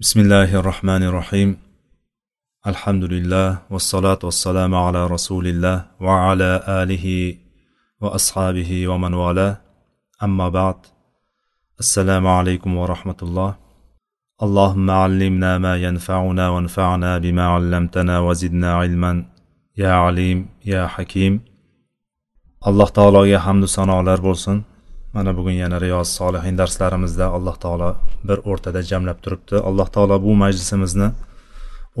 بسم الله الرحمن الرحيم الحمد لله والصلاة والسلام على رسول الله وعلى آله وأصحابه ومن والاه أما بعد السلام عليكم ورحمة الله اللهم علمنا ما ينفعنا وانفعنا بما علمتنا وزدنا علما يا عليم يا حكيم alloh taologa hamdu sanolar bo'lsin. Mana bugun yana riyoz solihin darslarimizda alloh taolo bir o'rtada jamlab turibdi. Alloh taolo bu majlisimizni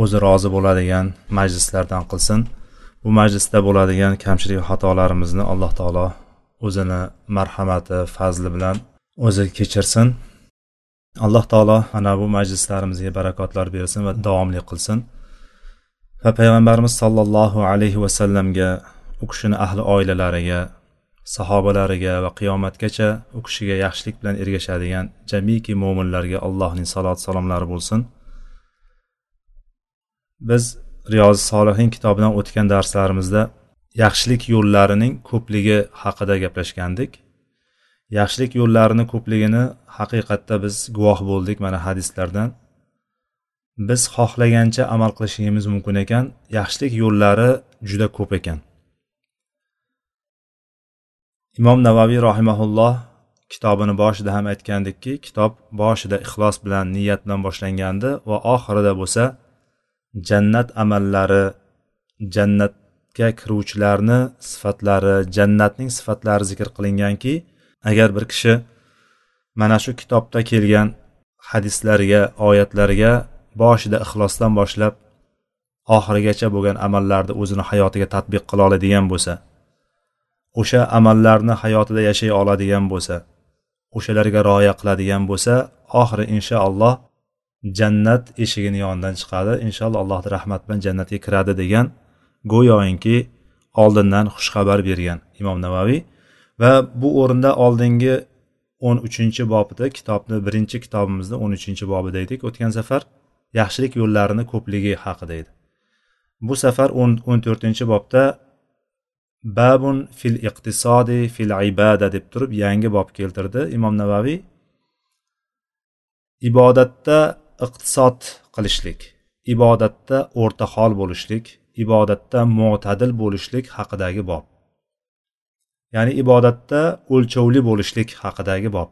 o'zi rozi bo'ladigan majlislardan qilsin. Bu majlisda bo'ladigan kamchilik xatolarimizni alloh taolo o'zini marhamati fazli bilan o'zi kechirsin. Alloh taolo ana bu majlislarimizga barakotlar bersin va davomli qilsin. Va payg'ambarimiz sollallohu alayhi vasallamga u kishini ahli oilalariga sahobalariga va qiyomatgacha u kishiga yaxshilik bilan ergashadigan jamiki mo'minlarga allohning salot salomlari bo'lsin. Biz riyozi solihin kitobidan o'tgan darslarimizda yaxshilik yo'llarining ko'pligi haqida gaplashgandik. Yaxshilik yo'llarini ko'pligini haqiqatda biz guvoh bo'ldik mana hadislardan. Biz xohlagancha amal qilishimiz mumkin ekan yaxshilik yo'llari juda ko'p ekan. Imom navaviy rahimaulloh kitobini boshida ham aytgandikki kitob boshida ixlos bilan niyat bilan boshlangandi va oxirida bo'lsa jannat amallari jannatga kiruvchilarni sifatlari jannatning sifatlari zikr qilinganki agar bir kishi mana shu kitobda kelgan hadislarga oyatlarga boshida ixlosdan boshlab oxirigacha bo'lgan amallarni o'zini hayotiga tadbiq qila oladigan bo'lsa o'sha amallarni hayotida yashay oladigan bo'lsa o'shalarga rioya qiladigan bo'lsa oxiri inshaalloh jannat eshigini yonidan chiqadi. Inshaalloh allohni rahmati bilan jannatga kiradi degan go'yoinki oldindan xushxabar bergan imom navaviy. Va bu o'rinda oldingi o'n uchinchi bobida kitobni birinchi kitobimizni o'n uchinchi bobida edik o'tgan safar yaxshilik yo'llarini ko'pligi haqida edi. Bu safar o'n to'rtinchi bobda babun fil iqtisodi fil ibada deb turib yangi bob keltirdi imom navaviy ibodatda iqtisod qilishlik ibodatda o'rtahol bo'lishlik ibodatda mo'tadil bo'lishlik haqidagi bob. Ya'ni ibodatda o'lchovli bo'lishlik haqidagi bob.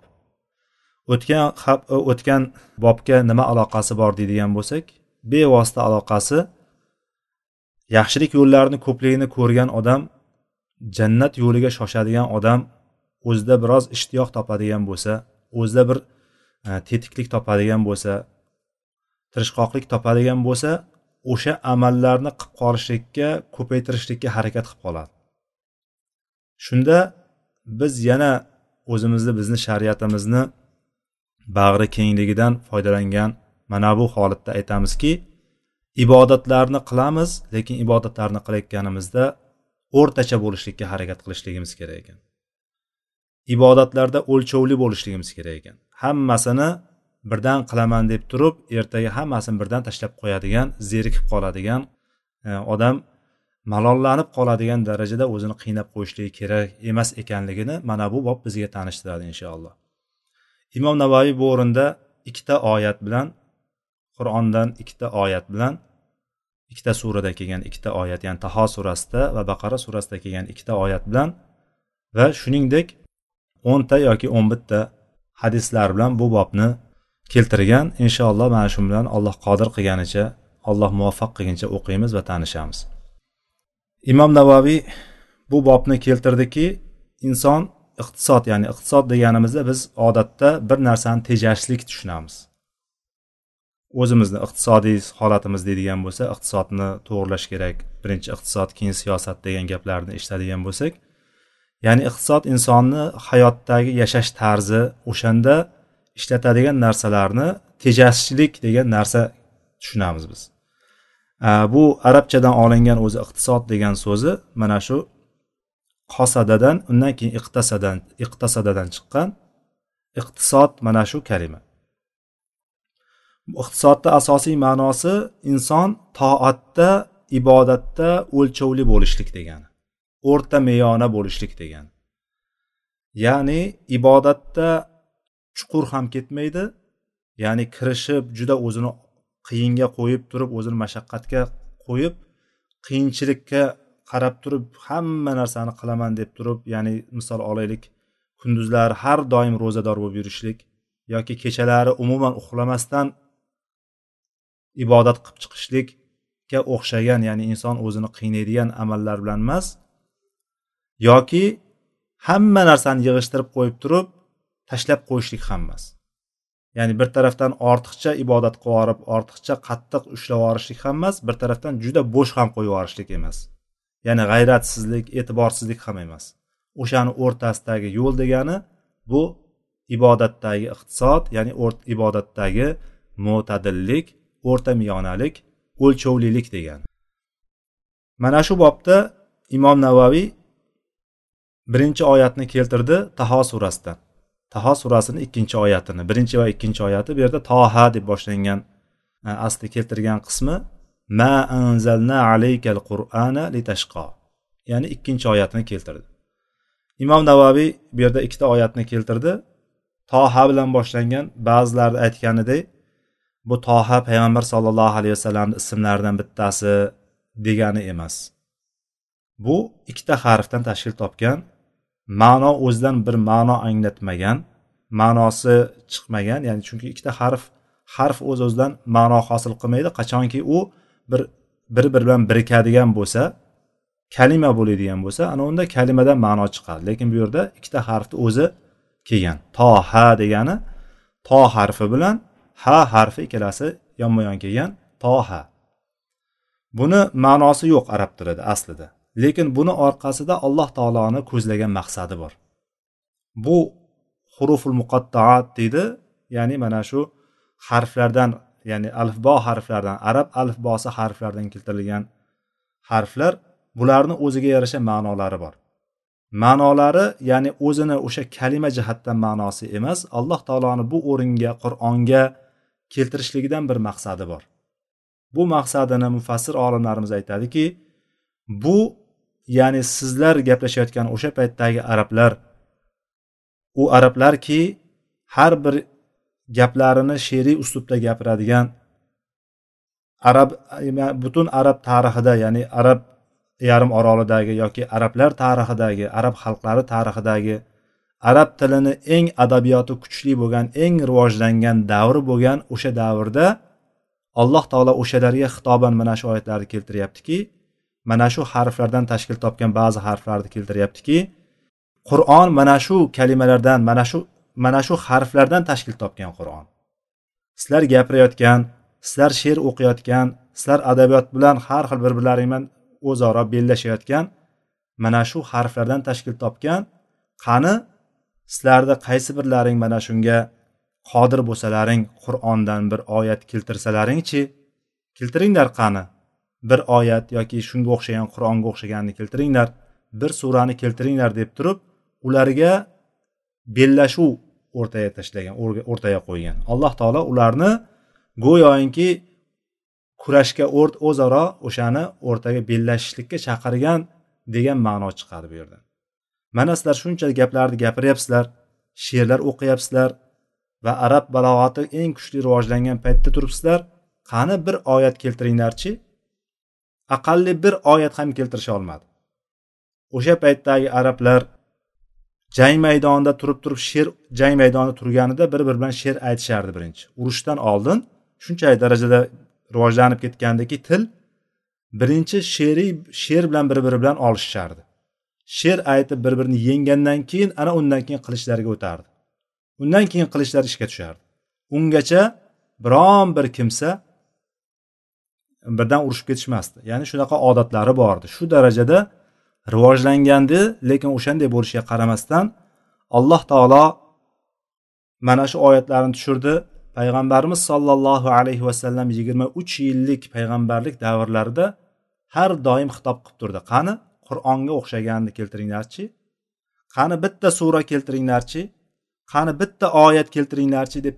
O'tgan o'tgan bobga nima aloqasi bor deydigan bo'lsak bevosita aloqasi yaxshilik yo'llarini ko'pligini ko'rgan odam jannat yo'liga shoshadigan odam o'zida biroz ishtiyoq topadigan bo'lsa o'zida bir e, tetiklik topadigan bo'lsa tirishqoqlik topadigan bo'lsa o'sha amallarni qilib qolishlikka ko'paytirishlikka harakat qilib qoladi. Shunda biz yana o'zimizni bizni shariatimizni bag'ri kengligidan foydalangan mana bu holatda aytamizki ibodatlarni qilamiz lekin ibodatlarni qilayotganimizda o'rtacha bo'lishlikka harakat qilishligimiz kerak ekan. Ibodatlarda o'lchovli bo'lishligimiz kerak ekan. Hammasini birdan qilaman deb turib ertaga hammasini birdan tashlab qo'yadigan zerikib qoladigan e, odam malollanib qoladigan darajada o'zini qiynab qo'yishligi kerak emas ekanligini mana bu bob bizga tanishtiradi inshaalloh. Imom navoiy bu o'rinda ikkita oyat bilan qur'ondan ikkita oyat bilan ikkita surada kelgan ikkita oyat ya'ni taho surasida va baqara surasida kelgan ikkita oyat bilan va shuningdek o'nta yoki o'n bitta hadislar bilan bu bobni keltirgan. Inshaalloh mana shu bilan alloh qodir qilganicha alloh muvaffaq qilguncha o'qiymiz va tanishamiz. Imom navoiy bu bobni keltirdiki inson iqtisod ya'ni iqtisod deganimizda biz odatda bir narsani tejashlik tushunamiz. O'zimizni iqtisodiy holatimiz deydigan bo'lsa iqtisodni to'g'irlash kerak. Birinchi iqtisod keyin siyosat degan gaplarni eshitadigan bo'lsak ya'ni iqtisod insonni hayotdagi yashash tarzi o'shanda ishlatadigan narsalarni tejashchilik degan narsa tushunamiz biz. Bu arabchadan olingan o'zi iqtisod degan so'zi mana shu qosadadan undan keyin iqtasadan iqtasadadan chiqqan iqtisod mana shu kalima iqtisodni asosiy ma'nosi inson toatda ibodatda o'lchovli bo'lishlik degani o'rta meyona bo'lishlik degani. Ya'ni ibodatda chuqur ham ketmaydi ya'ni kirishib juda o'zini qiyinga qo'yib turib o'zini mashaqqatga qo'yib qiyinchilikka qarab turib hamma narsani qilaman deb turib ya'ni misol olaylik kunduzlari har doim ro'zador bo'lib yurishlik yoki kechalari umuman uxlamasdan ibodat qilib chiqishlikka o'xshagan ya'ni inson o'zini qiynaydigan amallar bilan emas yoki hamma narsani yig'ishtirib qo'yib turib tashlab qo'yishlik ham emas. Ya'ni bir tarafdan ortiqcha ibodat qilib yuborib ortiqcha qattiq ushlab yuborishlik ham emas bir tarafdan juda bo'sh ham qo'yib yuborishlik emas. Ya'ni g'ayratsizlik e'tiborsizlik ham emas. O'shani o'rtasidagi yo'l degani bu ibodatdagi iqtisod ya'ni ibodatdagi mo'tadillik o'rta miyonalik o'lchovlilik degan. Mana shu bobda imom navaviy birinchi oyatni keltirdi taho surasidan. Taho surasini ikkinchi oyatini birinchi va ikkinchi oyati bu yerda toha deb boshlangan e, asli keltirgan qismi ma anzalna alaykal qur'ana litashqo ya'ni ikkinchi oyatini keltirdi. Imom navaviy bu yerda ikkita oyatni keltirdi. Toha bilan boshlangan ba'zilarni aytganidek bu toha payg'ambar sollallohu alayhi vasallamni ismlaridan bittasi degani emas. Bu ikkita harfdan tashkil topgan ma'no o'zidan bir ma'no anglatmagan ma'nosi chiqmagan ya'ni chunki ikkita harf harf o'z öz o'zidan ma'no hosil qilmaydi qachonki u bir bir biri bilan birikadigan bo'lsa kalima bo'ladigan bo'lsa ana unda kalimadan ma'no chiqadi. Lekin bu yerda ikkita harfni o'zi kelgan. Toha degani to harfi bilan ha harfi ikkalasi yonma yon kelgan toha. Buni ma'nosi yo'q arab tilida aslida. Lekin buni orqasida alloh taoloni ko'zlagan maqsadi bor. Bu huruful muqattaat deydi ya'ni mana shu harflardan ya'ni alifbo harflaridan arab alifbosi harflaridan keltirilgan harflar bularni o'ziga yarasha ma'nolari bor. Ma'nolari ya'ni o'zini o'sha kalima jihatdan ma'nosi emas alloh taoloni bu o'ringa qur'onga keltirishligidan bir maqsadi bor. Bu maqsadini mufassir olimlarimiz aytadiki bu ya'ni sizlar gaplashayotgan o'sha paytdagi arablar u arablarki har bir gaplarini she'riy uslubda gapiradigan arab butun arab tarixida ya'ni arab yarim orolidagi yoki arablar tarixidagi arab xalqlari tarixidagi arab tilini eng adabiyoti kuchli bo'lgan eng rivojlangan davri bo'lgan o'sha davrda alloh taolo o'shalarga xitoban mana shu oyatlarni keltiryaptiki mana shu harflardan tashkil topgan ba'zi harflarni keltiryaptiki qur'on mana shu kalimalardan mana shu mana shu harflardan tashkil topgan qur'on. Sizlar gapirayotgan sizlar she'r o'qiyotgan sizlar adabiyot bilan har xil bir birlaring bilan o'zaro bellashayotgan mana shu harflardan tashkil topgan qani sizlarni qaysi birlaring mana shunga qodir bo'lsalaring qur'ondan bir oyat keltirsalaringchi keltiringlar qani? Bir oyat yoki shunga o'xshagan qur'onga o'xshaganini keltiringlar bir surani keltiringlar deb turib ularga bellashuv o'rtaga tashlagan o'rtaga qo'ygan. Alloh taolo ularni go'yoki kurashga o'zaro o'shani o'rtaga bellashishlikka chaqirgan degan ma'no chiqadi bu yerdan mana sizlar shuncha gaplarni gapiryapsizlar she'rlar o'qiyapsizlar va arab balog'ati eng kuchli rivojlangan paytda turibsizlar. Qani bir oyat keltiringlarchi? Aqalli bir oyat ham keltirisha olmadi. O'sha paytdagi arablar jang maydonida turib turib she'r jang maydonida turganida bir biri bilan she'r aytishardi birinchi. Urushdan oldin shunchalik darajada rivojlanib ketgandiki til birinchi she'riy she'r bilan bir biri bilan olishishardi she'r aytib bir birini yenggandan keyin ana undan keyin qilichlarga o'tardi. Undan keyin qilichlar ishga tushardi. Ungacha biron bir kimsa birdan urushib ketishmasdi. Ya'ni shunaqa odatlari bor edi shu darajada rivojlangandi lekin o'shanday bo'lishiga qaramasdan alloh taolo mana shu oyatlarni tushirdi. Payg'ambarimiz sollallohu alayhi vasallam yigirma uch yillik payg'ambarlik davrlarida har doim xitob qilib turdi. Qani? Qur'onga o'xshaganini keltiringlarchi. Qani bitta sura keltiringlarchi. Qani bitta oyat keltiringlarchi deb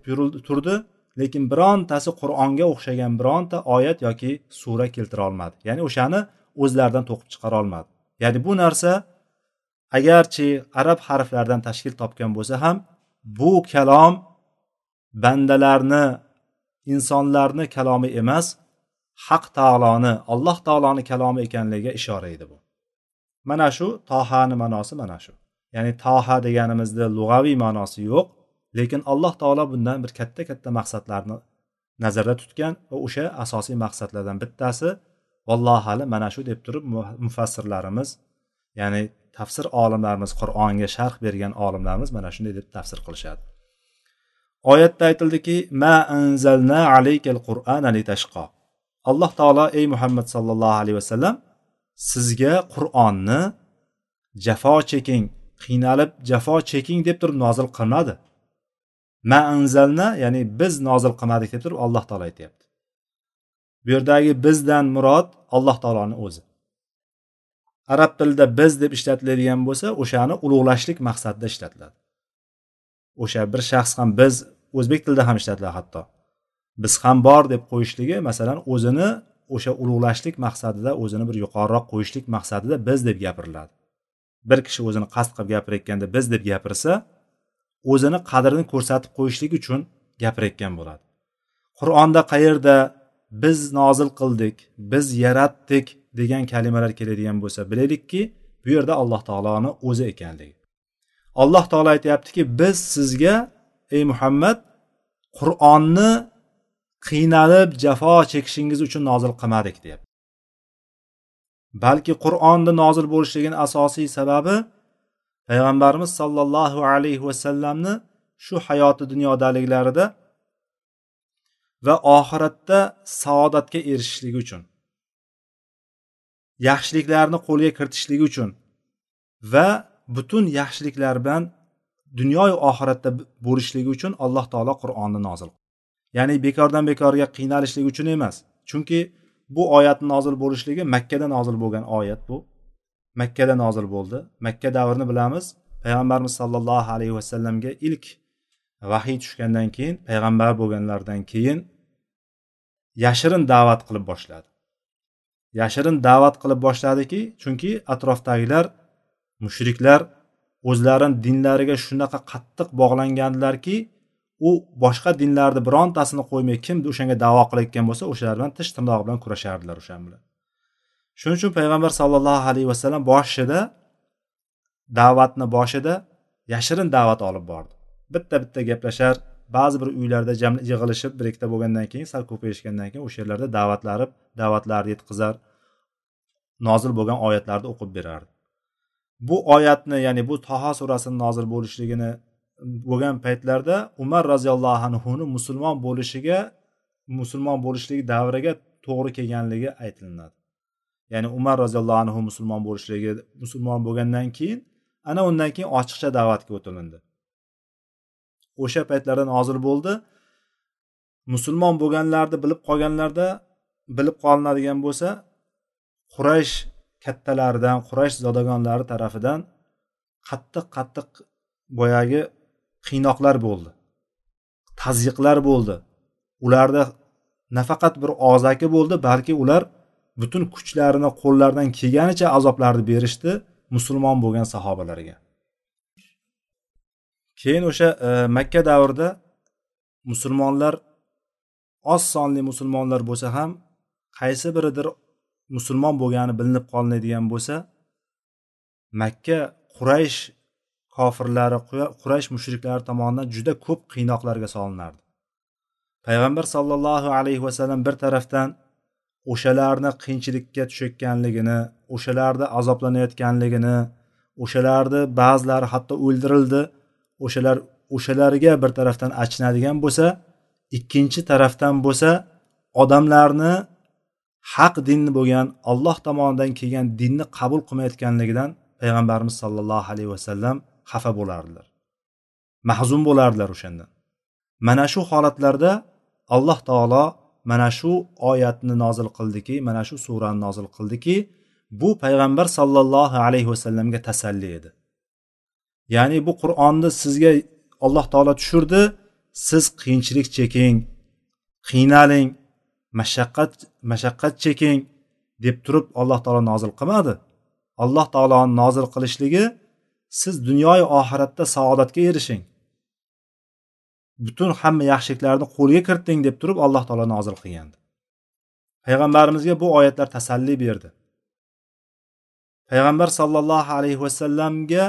turdi lekin birontasi qur'onga o'xshagan bironta oyat yoki sura keltira olmadi ya'ni o'shani o'zlaridan to'qib chiqara olmadi ya'ni bu narsa agarchi arab harflaridan tashkil topgan bo'lsa ham bu kalom bandalarni insonlarni kalomi emas haq taoloni alloh taoloni kalomi ekanligiga ishora edi bu. Mana shu tohani ma'nosi mana shu. Ya'ni toha deganimizda lug'aviy ma'nosi yo'q lekin alloh taolo bundan bir katta katta maqsadlarni nazarda tutgan va o'sha asosiy maqsadlardan bittasi vallohu alam mana shu deb turib mufassirlarimiz ya'ni tafsir olimlarimiz qur'onga sharh bergan olimlarimiz mana shunday deb tafsir qilishadi. Oyatda aytildiki ma anzalna alaykal qur'ana litashqa. Alloh taolo ey muhammad sallallohu alayhi vasallam sizga qur'onni jafo cheking qiynalib jafo cheking deb turib nozil qilmadi. Ma anzalna ya'ni biz nozil qilmadik deb turib alloh taolo aytyapti. Bu yerdagi bizdan murod alloh taoloni o'zi. Arab tilida biz deb ishlatiladigan bo'lsa o'shani ulug'lashlik maqsadida ishlatiladi. O'sha bir shaxs ham biz o'zbek tilida ham ishlatiladi hatto. Biz ham bor deb qo'yishligi masalan o'zini o'sha ulug'lashlik maqsadida o'zini bir yuqoriroq qo'yishlik maqsadida biz deb gapiriladi. Bir kishi o'zini qasd qilib gapirayotganda biz deb gapirsa o'zini qadrini ko'rsatib qo'yishlik uchun gapirayotgan bo'ladi. Qur'onda qayerda biz nozil qildik biz yaratdik degan kalimalar keladigan bo'lsa bilaylikki bu yerda alloh taoloni o'zi ekanligi. Alloh taolo aytyaptiki biz sizga ey muhammad qur'onni qiynalib jafo chekishingiz uchun nozil qilmadik deyapti. Balki qur'onni nozil bo'lishligini asosiy sababi payg'ambarimiz sollallohu alayhi vasallamni shu hayoti dunyodaliklarida va oxiratda saodatga erishishligi uchun yaxshiliklarni qo'lga kiritishligi uchun va butun yaxshiliklar bilan dunyoyu oxiratda bo'lishligi uchun alloh taolo qur'onni nozil ya'ni bekordan bekorga qiynalishlik uchun emas. Chunki bu oyatni nozil bo'lishligi makkada nozil bo'lgan oyat bu. Makkada nozil bo'ldi. Makka davrini bilamiz. Payg'ambarimiz sollallohu alayhi vasallamga ilk vahiy tushgandan keyin payg'ambar bo'lganlaridan keyin yashirin da'vat qilib boshladi. Yashirin da'vat qilib boshladiki chunki atrofdagilar mushriklar o'zlarini dinlariga shunaqa qattiq bog'langandilarki u boshqa dinlarni birontasini qo'ymay kim o'shanga davo qilayotgan bo'lsa o'shalar bilan tish tirnog'i bilan kurashardilar o'shan bilan. Shuning uchun payg'ambar sollallohu alayhi vasallam boshida da'vatni boshida yashirin da'vat olib bordi. Bitta bitta gaplashar ba'zi bir uylarda yig'ilishib bir ikkita bo'lgandan keyin sal ko'payishgandan keyin o'sha yerlarda da'vatlari da'vatlarni yetkazar nozil bo'lgan oyatlarni o'qib berardi. Bu oyatni ya'ni bu toho surasini nozil bo'lishligini bo'lgan paytlarda umar roziyallohu anhuni musulmon bo'lishiga musulmon bo'lishligi davriga to'g'ri kelganligi aytilinadi. Ya'ni umar roziyallohu anhu musulmon bo'lishligi musulmon bo'lgandan keyin ana undan keyin ochiqcha da'vatga o'tilindi. O'sha paytlarda nozil bo'ldi. Musulmon bo'lganlarni bilib qolganlarda bilib qolinadigan bo'lsa quraysh kattalaridan quraysh zodagonlari tarafidan qattiq qattiq boyagi qiynoqlar bo'ldi tazyiqlar bo'ldi. Ularda nafaqat bir og'zaki bo'ldi balki ular butun kuchlarini qo'llaridan kelganicha azoblarni berishdi musulmon bo'lgan sahobalarga. Keyin o'sha e, makka davrida musulmonlar oz sonli musulmonlar bo'lsa ham qaysi biridir musulmon bo'lgani bilinib qolinadigan bo'lsa makka quraysh kofirlari quraysh mushriklari tomonidan juda ko'p qiynoqlarga solinardi. Payg'ambar sollallohu alayhi vasallam bir tarafdan o'shalarni qiyinchilikka tushayotganligini o'shalarni azoblanayotganligini o'shalarni ba'zilari hatto o'ldirildi o'shalar o'shalarga bir tarafdan achinadigan bo'lsa ikkinchi tarafdan bo'lsa odamlarni haq dinni bo'lgan olloh tomonidan kelgan dinni qabul qilmayotganligidan payg'ambarimiz sollallohu alayhi vasallam xafa bo'lardilar. Mahzun bo'lardilar o'shandan. Mana shu holatlarda alloh taolo mana shu oyatni nozil qildiki mana shu surani nozil qildiki bu payg'ambar sollallohu alayhi vasallamga tasalli edi. Ya'ni bu qur'onni sizga alloh taolo tushirdi siz qiyinchilik cheking qiynaling mashaqqat mashaqqat cheking deb turib alloh taolo nozil qilmadi. Alloh taoloni nozil qilishligi siz dunyoyu oxiratda saodatga erishing. Butun hamma yaxshiliklarni qo'lga kiriting deb turib alloh taolo nozil qilgandi. Payg'ambarimizga bu oyatlar tasalli berdi. Payg'ambar sollallohu alayhi vasallamga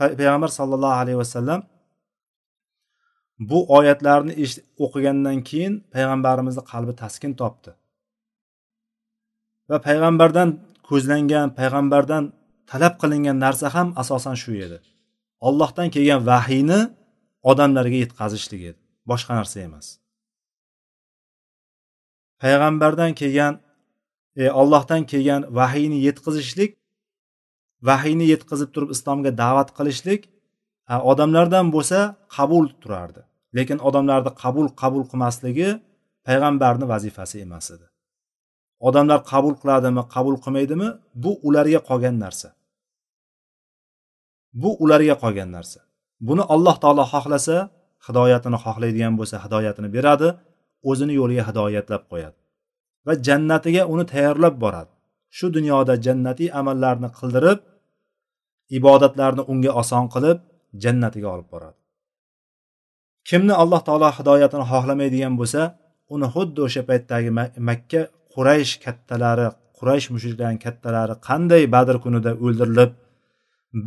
payg'ambar sollallohu alayhi vasallam bu oyatlarni o'qigandan keyin payg'ambarimizni qalbi taskin topdi. Va payg'ambardan ko'zlangan payg'ambardan talab qilingan narsa ham asosan shu edi. Ollohdan kelgan vahiyni odamlarga yetkazishlik edi. Boshqa narsa emas. Payg'ambardan kelgan e, ollohdan kelgan vahiyni yetkazishlik vahiyni yetkazib turib islomga da'vat qilishlik odamlardan bo'lsa qabul turardi. Lekin odamlarni qabul qabul qilmasligi payg'ambarni vazifasi emas edi. Odamlar qabul qiladimi qabul qilmaydimi bu ularga qolgan narsa. Bu ularga qolgan narsa. Buni alloh taolo xohlasa hidoyatini xohlaydigan bo'lsa hidoyatini beradi o'zini yo'liga hidoyatlab qo'yadi va jannatiga uni tayyorlab boradi. Shu dunyoda jannatiy amallarni qildirib ibodatlarni unga oson qilib jannatiga olib boradi. Kimni alloh taolo hidoyatini xohlamaydigan bo'lsa uni xuddi o'sha paytdagi makka quraysh kattalari quraysh mushriklarning kattalari qanday badr kunida o'ldirilib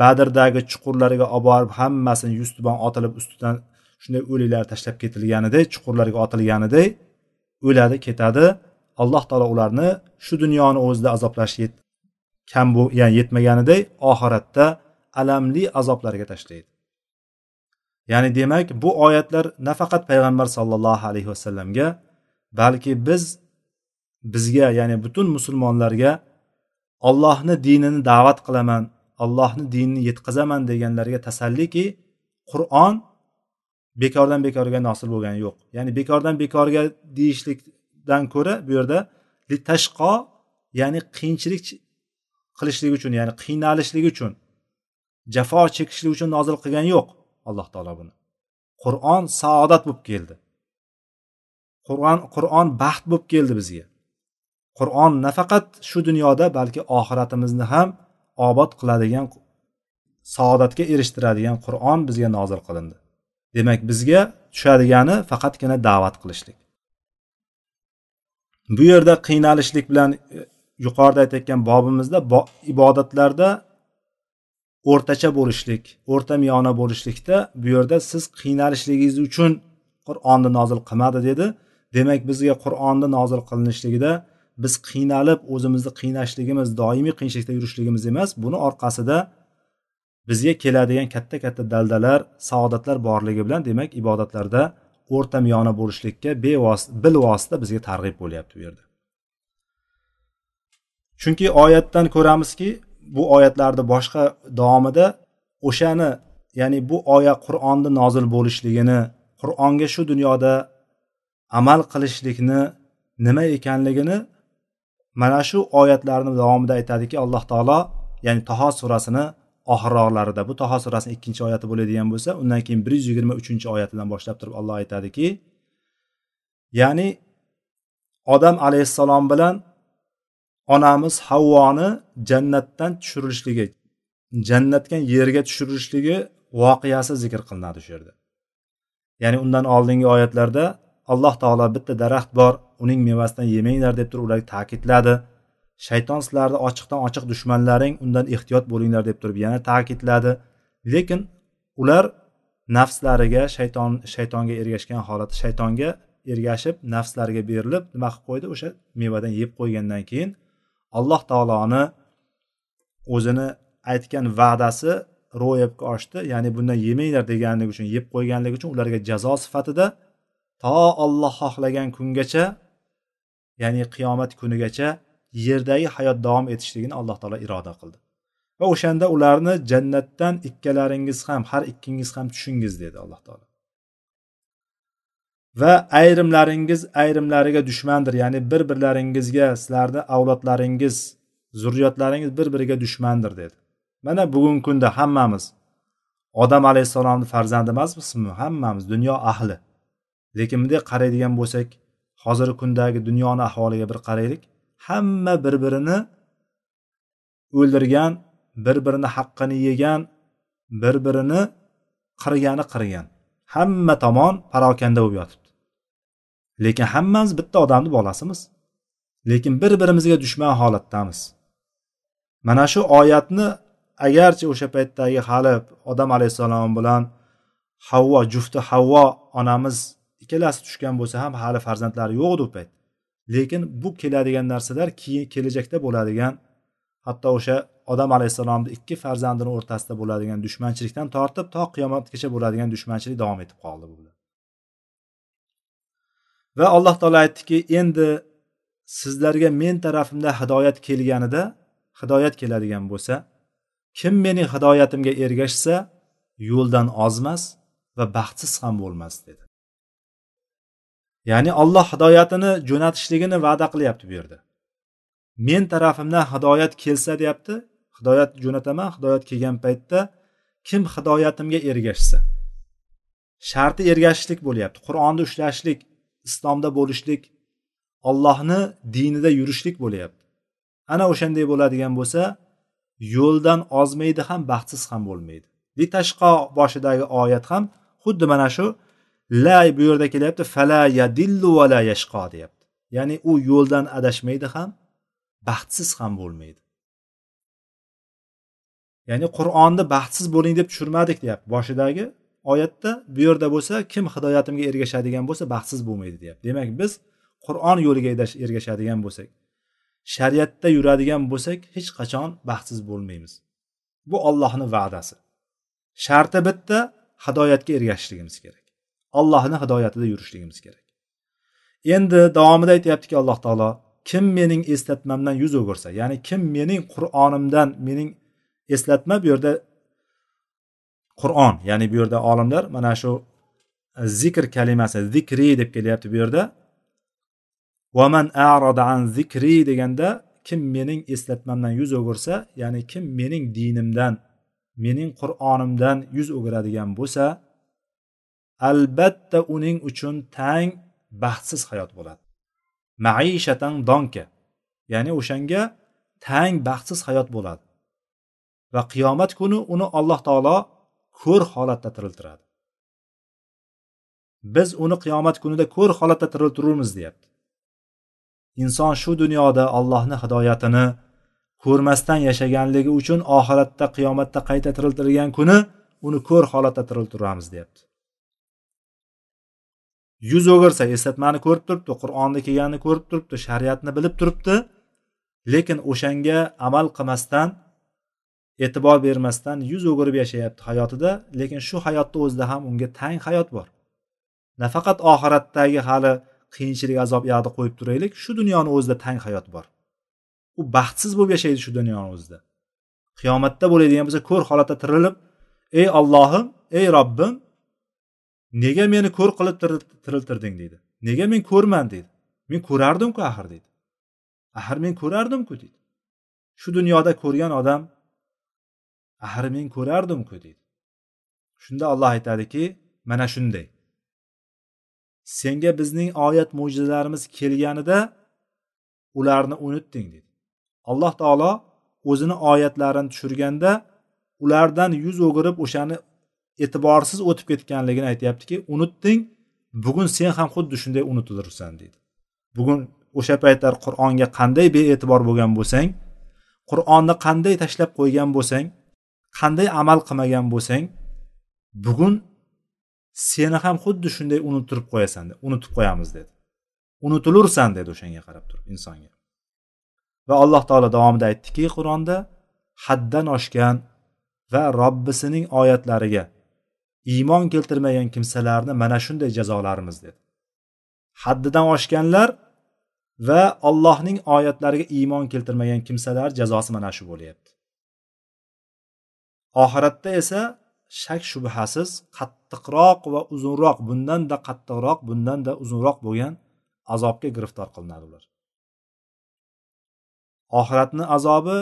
badrdagi chuqurlariga olib borib hammasini yuztuban otilib ustidan shunday o'liklar tashlab ketilganidek chuqurlarga otilganidek o'ladi ketadi. Alloh taolo ularni shu dunyoni o'zida azoblash kam bu ya'ni yetmaganiday oxiratda alamli azoblarga tashlaydi. Ya'ni demak bu oyatlar nafaqat payg'ambar sollallohu alayhi vasallamga balki biz bizga ya'ni butun musulmonlarga ollohni dinini da'vat qilaman allohni dinini yetkazaman deganlarga tasalliki qur'on bekordan bekorga nosil bo'lgani yo'q. Ya'ni bekordan bekorga deyishlikdan ko'ra bu yerda litashqo ya'ni qiyinchilik qilishlik uchun ya'ni qiynalishlik uchun jafo chekishlik uchun nozil qilgani yo'q alloh taolo buni. Qur'on saodat bo'lib keldi. Qur'on qur'on baxt bo'lib keldi bizga. Qur'on nafaqat shu dunyoda balki oxiratimizni ham obod qiladigan saodatga erishtiradigan qur'on bizga nozil qilindi. Demak bizga tushadigani faqatgina da'vat qilishlik. Bu yerda qiynalishlik bilan e, yuqorida aytayotgan bobimizda ibodatlarda o'rtacha bo'lishlik o'rta miyona bo'lishlikda bu yerda siz qiynalishligingiz uchun qur'onni nozil qilmadi dedi. Demak bizga qur'onni nozil qilinishligida biz qiynalib o'zimizni qiynashligimiz doimiy qiyinchilikda yurishligimiz emas buni orqasida bizga keladigan katta katta daldalar saodatlar borligi bilan demak ibodatlarda o'rta miyona bo'lishlikka bevosita bilvosita bizga targ'ib bo'lyapti bu yerda. Chunki oyatdan ko'ramizki bu oyatlarni boshqa davomida o'shani ya'ni bu oya qur'onni nozil bo'lishligini qur'onga shu dunyoda amal qilishlikni nima ekanligini mana shu oyatlarni davomida aytadiki alloh taolo ya'ni taho surasini oxirroqlarida bu taho surasini ikkinchi oyati bo'ladigan bo'lsa undan keyin bir yuz yigirma uchinchi oyatidan boshlab turib olloh aytadiki ya'ni odam alayhissalom bilan onamiz havvoni jannatdan tushirilishligi jannatdan yerga tushirilishligi voqeasi zikr qilinadi shu yerda. Ya'ni undan oldingi oyatlarda alloh taolo bitta daraxt bor uning mevasidan yemanglar deb turib ularga ta'kidladi. Shayton sizlarni ochiqdan ochiq dushmanlaring undan ehtiyot bo'linglar deb turib yana ta'kidladi. Lekin ular nafslariga shayton shaytonga ergashgan holatda shaytonga ergashib nafslariga berilib nima qilib qo'ydi? O'sha mevadan yeb qo'ygandan keyin alloh taoloni o'zini aytgan va'dasi ro'yobga oshdi. Ya'ni bundan yemanglar deganligi uchun yeb qo'yganligi uchun ularga jazo sifatida to olloh xohlagan kungacha ya'ni qiyomat kunigacha yerdagi hayot davom etishligini alloh taolo iroda qildi. Va o'shanda ularni jannatdan ikkalaringiz ham har ikkingiz ham tushingiz dedi alloh taolo. Va ayrimlaringiz ayrimlariga dushmandir ya'ni bir birlaringizga sizlarni avlodlaringiz zurriyotlaringiz bir biriga dushmandir dedi. Mana bugungi kunda hammamiz odam alayhissalomni farzandi emasmizmi hammamiz dunyo ahli. Lekin bunday qaraydigan bo'lsak hozirgi kundagi dunyoni ahvoliga bir qaraylik. Hamma bir birini o'ldirgan bir birini haqqini yegan bir birini qirgani qirgan. Hamma tomon parokanda bo'lib yotibdi. Lekin hammamiz bitta odamni bolasimiz. Lekin bir birimizga dushman holatdamiz. Mana shu oyatni agarchi o'sha paytdagi hali odam alayhissalom bilan havvo jufti havvo onamiz ikkalasi tushgan bo'lsa ham hali farzandlari yo'q edi u payt lekin bu keladigan narsalar keyin kelajakda bo'ladigan hatto o'sha odam alayhissalomni ikki farzandini o'rtasida bo'ladigan dushmanchilikdan tortib to qiyomatgacha bo'ladigan dushmanchilik davom etib qoldi bu va alloh taolo aytdiki endi sizlarga men tarafimda hidoyat kelganida hidoyat keladigan bo'lsa kim mening hidoyatimga ergashsa yo'ldan ozmas va baxtsiz ham bo'lmas dedi. Ya'ni alloh hidoyatini jo'natishligini va'da qilyapti bu yerda. Men tarafimdan hidoyat kelsa deyapti hidoyat jo'nataman hidoyat kelgan paytda kim hidoyatimga ergashsa. Sharti ergashishlik bo'lyapti qur'onni ushlashlik islomda bo'lishlik ollohni dinida yurishlik bo'lyapti. Ana o'shanday bo'ladigan bo'lsa yo'ldan ozmaydi ham baxtsiz ham bo'lmaydi. Litashqo boshidagi oyat ham xuddi mana shu la bu yerda kelyapti fala yadillu va la yashqo deyapti. Ya'ni u yo'ldan adashmaydi ham baxtsiz ham bo'lmaydi. Ya'ni qur'onni baxtsiz bo'ling deb tushirmadik deyapti. Boshidagi oyatda bu yerda bo'lsa kim hidoyatimga ergashadigan bo'lsa baxtsiz bo'lmaydi deyapti. Demak biz qur'on yo'liga ergashadigan bo'lsak shariatda yuradigan bo'lsak hech qachon baxtsiz bo'lmaymiz. Bu ollohni va'dasi. Sharti bitta hidoyatga ergashishligimiz kerak. Allohni hidoyatida yurishligimiz kerak. Endi davomida aytyaptiki alloh taolo kim mening eslatmamdan yuz o'girsa ya'ni kim mening qur'onimdan mening eslatma bu yerda qur'on ya'ni bu yerda olimlar mana shu e, zikr kalimasi zikri deb kelyapti bu yerda. Vaman arada an zikri deganda kim mening eslatmamdan yuz o'girsa ya'ni kim mening dinimdan mening qur'onimdan yuz o'giradigan bo'lsa albatta uning uchun tang baxtsiz hayot bo'ladi. Maishatan donka ya'ni o'shanga tang baxtsiz hayot bo'ladi. Va qiyomat kuni uni alloh taolo ko'r holatda tiriltiradi. Biz uni qiyomat kunida ko'r holatda tiriltirurmiz deyapti. Inson shu dunyoda allohni hidoyatini ko'rmasdan yashaganligi uchun oxiratda qiyomatda qayta tiriltirilgan kuni uni ko'r holatda tiriltiramiz deyapti. Yuz o'girsa eslatmani ko'rib turibdi qur'onni kelganini ko'rib turibdi shariatni bilib turibdi. Lekin o'shanga amal qilmasdan e'tibor bermasdan yuz o'girib yashayapti hayotida. Lekin shu hayotni o'zida ham unga tang hayot bor. Nafaqat oxiratdagi hali qiyinchilik azob yoqda qo'yib turaylik shu dunyoni o'zida tang hayot bor. U baxtsiz bo'lib yashaydi shu dunyoni o'zida. Qiyomatda bo'ladigan bo'lsa ko'r holatda tirilib ey ollohim ey robbim nega meni ko'r qilib tiriltirding deydi. Nega men ko'rman deydi. Men ko'rardimku axir deydi. Axir men ko'rardimku deydi. Shu dunyoda ko'rgan odam axir men ko'rardimku deydi. Shunda olloh aytadiki mana shunday. Senga bizning oyat mo'jizalarimiz kelganida ularni unutding deydi. Alloh taolo o'zini oyatlarini tushirganda ulardan yuz o'girib o'shani e'tiborsiz o'tib ketganligini aytyaptiki unutding bugun sen ham xuddi shunday unutilursan deydi. Bugun o'sha paytlar qur'onga qanday bee'tibor bo'lgan bo'lsang qur'onni qanday tashlab qo'ygan bo'lsang qanday amal qilmagan bo'lsang bugun seni ham xuddi shunday unuttirib qo'yasan unutib qo'yamiz dedi. Unutilursan dedi o'shanga qarab turib insonga. Va alloh taolo davomida aytdiki qur'onda haddan oshgan va robbisining oyatlariga iymon keltirmagan kimsalarni mana shunday jazolarimiz dedi. Haddidan oshganlar va allohning oyatlariga iymon keltirmagan kimsalar jazosi mana shu bo'lyapti. Oxiratda esa shak shubhasiz qattiqroq va uzunroq bundanda qattiqroq bundanda uzunroq bo'lgan azobga giriftor qilinadi ular. Oxiratni azobi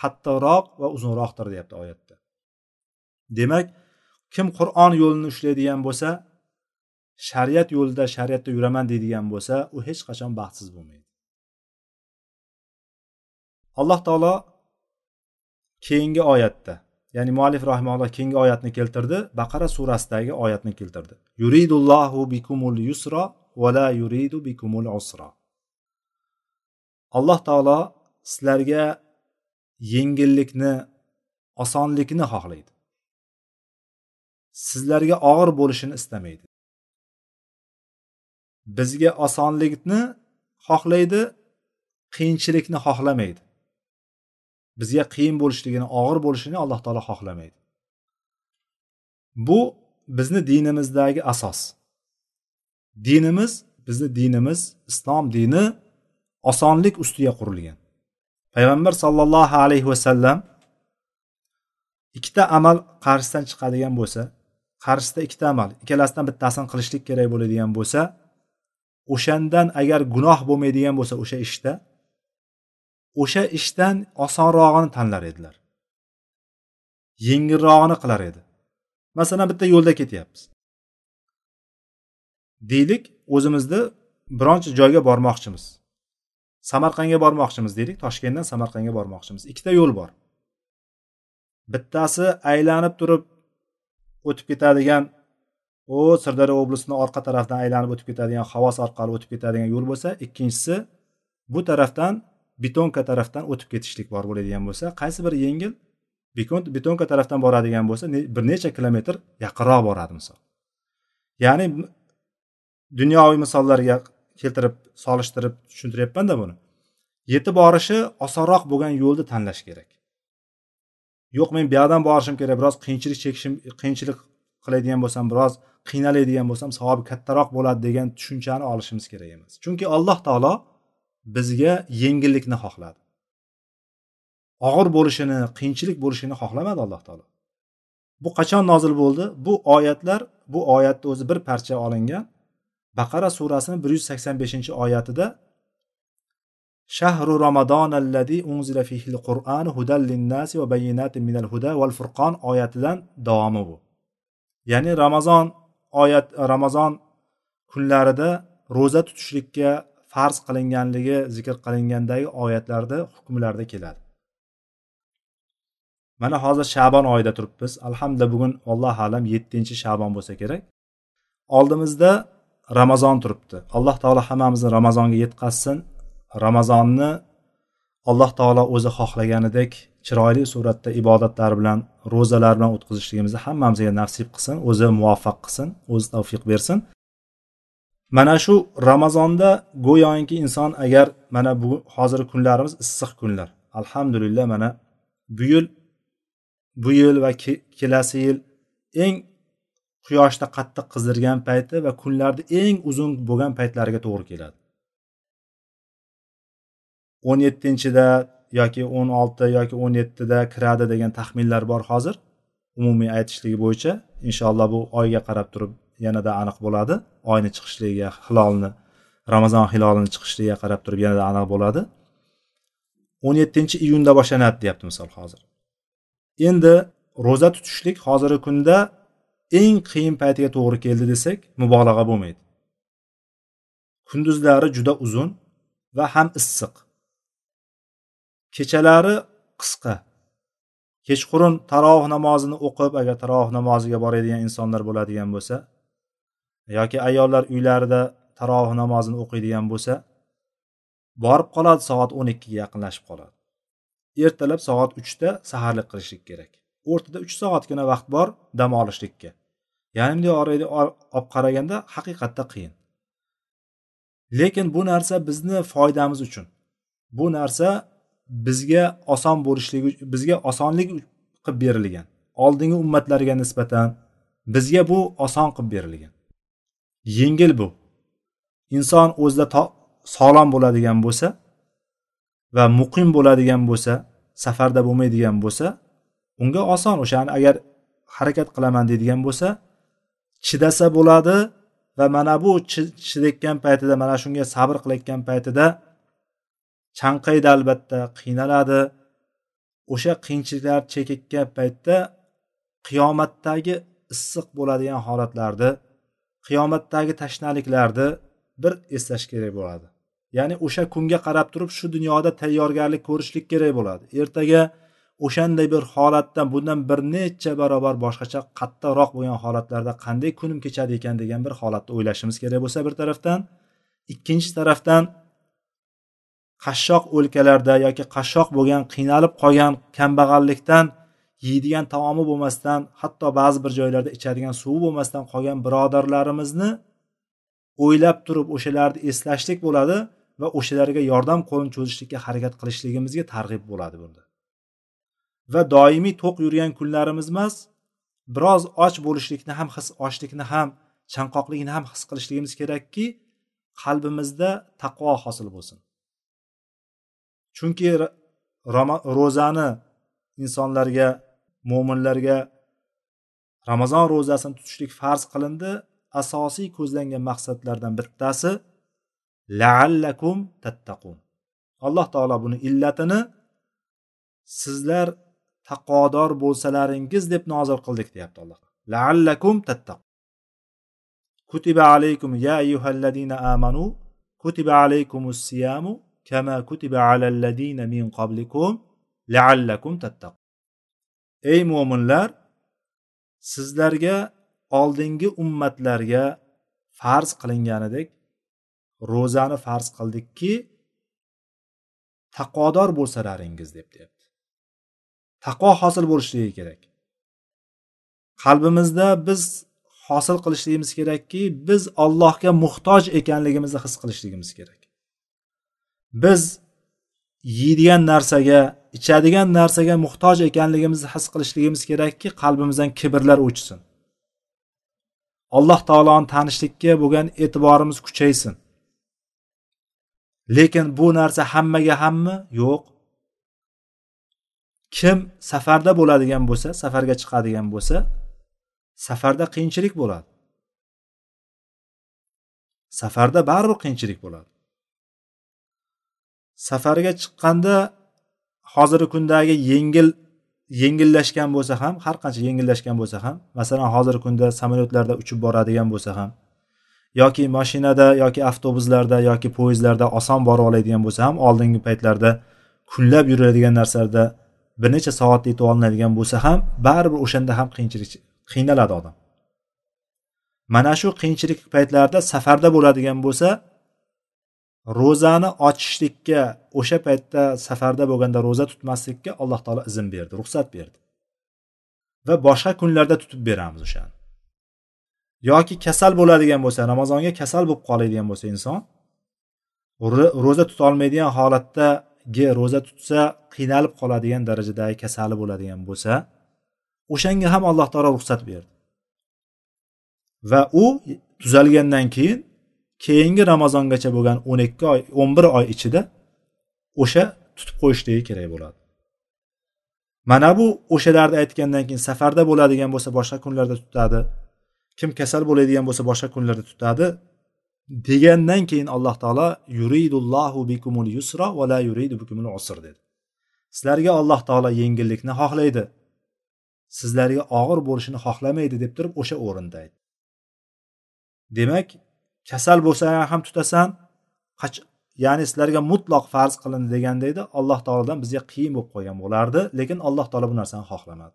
qattiqroq va uzunroqdir deyapti oyatda. Demak kim qur'on yo'lini ushlaydigan bo'lsa shariat yo'lida shariatda yuraman deydigan bo'lsa u hech qachon baxtsiz bo'lmaydi. Alloh taolo keyingi oyatda ya'ni muallif rahimalloh keyingi oyatni keltirdi baqara surasidagi oyatni keltirdi. Yuridullohu bikumul yusro va la yuridu bikumul usro alloh taolo sizlarga yengillikni osonlikni xohlaydi. Sizlarga og'ir bo'lishini istamaydi. Bizga osonlikni xohlaydi qiyinchilikni xohlamaydi. Bizga qiyin bo'lishligini og'ir bo'lishini alloh taolo xohlamaydi. Bu bizni dinimizdagi asos. Dinimiz bizni dinimiz islom dini osonlik ustiga qurilgan. Payg'ambar sollallohu alayhi vasallam ikkita amal qarshisidan chiqadigan bo'lsa qarshisida ikkita amal. Ikkalasidan bittasini qilishlik kerak bo'ladigan bo'lsa o'shandan agar gunoh bo'lmaydigan bo'lsa o'sha ishda o'sha ishdan osonrog'ini tanlar edilar. Yengilrog'ini qilar edi. Masalan bitta yo'lda ketyapmiz. Deylik o'zimizni bironchi joyga bormoqchimiz. Samarqandga bormoqchimiz deylik toshkentdan samarqandga bormoqchimiz. Ikkita yo'l bor. Bittasi aylanib turib o'tib ketadigan u sirdaryo oblastini orqa tarafdan aylanib o'tib ketadigan havos orqali o'tib ketadigan yo'l bo'lsa ikkinchisi bu tarafdan betonka tarafdan o'tib ketishlik bor bo'ladigan bo'lsa qaysi biri yengil betonka tarafdan boradigan bo'lsa bir necha kilometr yaqinroq boradi misol. Ya'ni dunyoviy misollarga keltirib solishtirib tushuntiryapmanda buni. Yetib borishi osonroq bo'lgan yo'lni tanlash kerak. Yo'q men bu yoqdan borishim kerak biroz qiyinchilik chekishim qiyinchilik qiladigan bo'lsam biroz qiynaladigan bo'lsam savobi kattaroq bo'ladi degan tushunchani olishimiz kerak emas. Chunki alloh taolo bizga yengillikni xohladi. Og'ir bo'lishini qiyinchilik bo'lishini xohlamadi alloh taolo. Bu qachon nozil bo'ldi? Bu oyatlar bu oyatni o'zi bir parcha olingan baqara surasini bir yuz sakson beshinchi oyatida shahru ramazon allazi unzila fihil qur'an hudal linnasi va bayinatin minal huda val furqon oyatidan davomi bu ya'ni ramazon oyat ramazon kunlarida ro'za tutishlikka farz qilinganligi zikr qilingandagi oyatlarda hukmlarda keladi. Mana hozir shabon oyida turibmiz. Alhamdulillah bugun allohu alam yettinchi shabon bo'lsa kerak. Oldimizda ramazon turibdi. Alloh taolo hammamizni ramazonga yetkazsin ramazonni alloh taolo o'zi xohlaganidek chiroyli suratda ibodatlar bilan ro'zalar bilan o'tkazishligimizni hammamizga nasib qilsin o'zi muvaffaq qilsin o'zi tavfiq bersin. Mana shu ramazonda go'yoki inson agar mana bu hozirgi kunlarimiz issiq kunlar. Alhamdulillah mana bu yil bu yil va kelasi yil eng quyoshda qattiq qizdirgan payti va kunlarni eng uzun bo'lgan paytlariga to'g'ri keladi. O'n yettinchida yoki o'n olti yoki o'n yettida kiradi degan taxminlar bor hozir. Umumiy aytishligi bo'yicha inshaalloh bu oyga qarab turib yanada aniq bo'ladi. Oyni chiqishligiga hilolni ramazon hilolini chiqishligiga qarab turib yanada aniq bo'ladi. o'n yettinchi iyunda boshlanadi deyapti misol hozir. Endi ro'za tutishlik hozirgi kunda eng qiyin paytiga to'g'ri keldi desak mubolag'a bo'lmaydi. Kunduzlari juda uzun va ham issiq. Kechalari qisqa. Kechqurun tarovih namozini o'qib agar tarovih namoziga boradigan insonlar bo'ladigan bo'lsa yoki ayollar uylarida tarovih namozini o'qiydigan bo'lsa borib qoladi soat o'n ikkiga yaqinlashib qoladi. Ertalab soat uchda saharlik qilishlik kerak. O'rtada uch soatgina vaqt bor dam olishlikka. Ya'ni bunday orada olib qaraganda haqiqatda qiyin. Lekin bu narsa bizni foydamiz uchun. Bu narsa bizga oson bo'lishligi bizga osonlik qilib berilgan oldingi ummatlarga nisbatan bizga bu oson qilib berilgan. Yengil bu. Inson o'zida sog'lom bo'ladigan bo'lsa va muqim bo'ladigan bo'lsa safarda bo'lmaydigan bo'lsa unga oson o'shani agar harakat qilaman deydigan bo'lsa chidasa bo'ladi va mana bu chidayotgan paytida mana shunga sabr qilayotgan paytida chanqaydi albatta qiynaladi. O'sha qiyinchiliklar chekayotgan paytda qiyomatdagi issiq bo'ladigan holatlarni qiyomatdagi tashnaliklarni bir eslash kerak bo'ladi. Ya'ni o'sha kunga qarab turib shu dunyoda tayyorgarlik ko'rishlik kerak bo'ladi. Ertaga o'shanday bir holatdan bundan bir necha barobar boshqacha qattiqroq bo'lgan holatlarda qanday kunim kechadi ekan degan bir holatni o'ylashimiz kerak bo'lsa bir tarafdan. Ikkinchi tarafdan qashshoq o'lkalarda yoki qashshoq bo'lgan qiynalib qolgan kambag'allikdan yeydigan taomi bo'lmasdan hatto ba'zi bir joylarda ichadigan suvi bo'lmasdan qolgan birodarlarimizni o'ylab turib o'shalarni eslashlik bo'ladi va o'shalarga yordam qo'lini cho'zishlikka harakat qilishligimizga targ'ib bo'ladi bunda. Va doimiy to'q yurgan kunlarimiz emas biroz och bo'lishlikni ham his ochlikni ham chanqoqligini ham his qilishligimiz kerakki qalbimizda taqvo hosil bo'lsin. Chunki ro'zani insonlarga mo'minlarga ramazon ro'zasini tutishlik farz qilindi. Asosiy ko'zlangan maqsadlardan bittasi laallakum tattaqun alloh taolo buni illatini sizlar taqvodor bo'lsalaringiz deb nozil qildik deyapti alloh. Laallakum tattaqun kutiba alaykum ya ayyuhallazina amanu. Kutiba alaykumus siyamu kama kutiba alallazina min qablikum laallakum tattaqun ey mo'minlar sizlarga oldingi ummatlarga farz qilinganidek ro'zani farz qildikki taqvodor bo'lsalaringiz deb deyapti. Taqvo hosil bo'lishligi kerak. Qalbimizda biz hosil qilishligimiz kerakki biz allohga muhtoj ekanligimizni his qilishligimiz kerak. Biz yeydigan narsaga ichadigan narsaga muhtoj ekanligimizni his qilishligimiz kerakki qalbimizdan kibrlar o'chsin. Alloh taoloni tanishlikka bo'lgan e'tiborimiz kuchaysin. Lekin bu narsa hammaga hammi? Yo'q. Kim safarda bo'ladigan bo'lsa safarga chiqadigan bo'lsa safarda qiyinchilik bo'ladi. Safarda baribir qiyinchilik bo'ladi. Safarga chiqqanda hozirgi kundagi yengil yengillashgan bo'lsa ham har qancha yengillashgan bo'lsa ham masalan hozirgi kunda samolyotlarda uchib boradigan bo'lsa ham yoki mashinada yoki avtobuslarda yoki poyezdlarda oson borib oladigan bo'lsa ham oldingi paytlarda kunlab yuradigan narsalarda bir necha soat yetib olinadigan bo'lsa ham baribir o'shanda ham qiyinchilik qiynaladi odam. Mana shu qiyinchilik paytlarida safarda bo'ladigan bo'lsa ro'zani ochishlikka o'sha paytda safarda bo'lganda ro'za tutmaslikka alloh taolo izn berdi ruxsat berdi. Va boshqa kunlarda tutib beramiz o'shani. Yoki kasal bo'ladigan bo'lsa ramazonga kasal bo'lib qoladigan bo'lsa inson ro'za tutolmaydigan holatdagi ro'za tutsa qiynalib qoladigan darajadagi kasali bo'ladigan bo'lsa o'shanga ham alloh taolo ruxsat berdi. Va u tuzalgandan keyin keyingi ramazongacha bo'lgan o'n ikki oy o'n bir oy ichida o'sha tutib qo'yishligi kerak bo'ladi. Mana bu o'shalarni aytgandan keyin safarda bo'ladigan bo'lsa boshqa kunlarda tutadi kim kasal bo'ladigan bo'lsa boshqa kunlarda tutadi degandan keyin alloh taolo yuridullohu bikumul yusra va la yuridu bikumul usr dedi. Sizlarga alloh taolo yengillikni xohlaydi. Sizlarga og'ir bo'lishini xohlamaydi deb turib o'sha o'rinda aytdi. Demak kasal bo'lsa ham tutasan ya'ni sizlarga mutloq farz qilindi deganda edi alloh taolodan bizga qiyin bo'lib qolgan bo'lardi lekin alloh taolo bu narsani xohlamadi.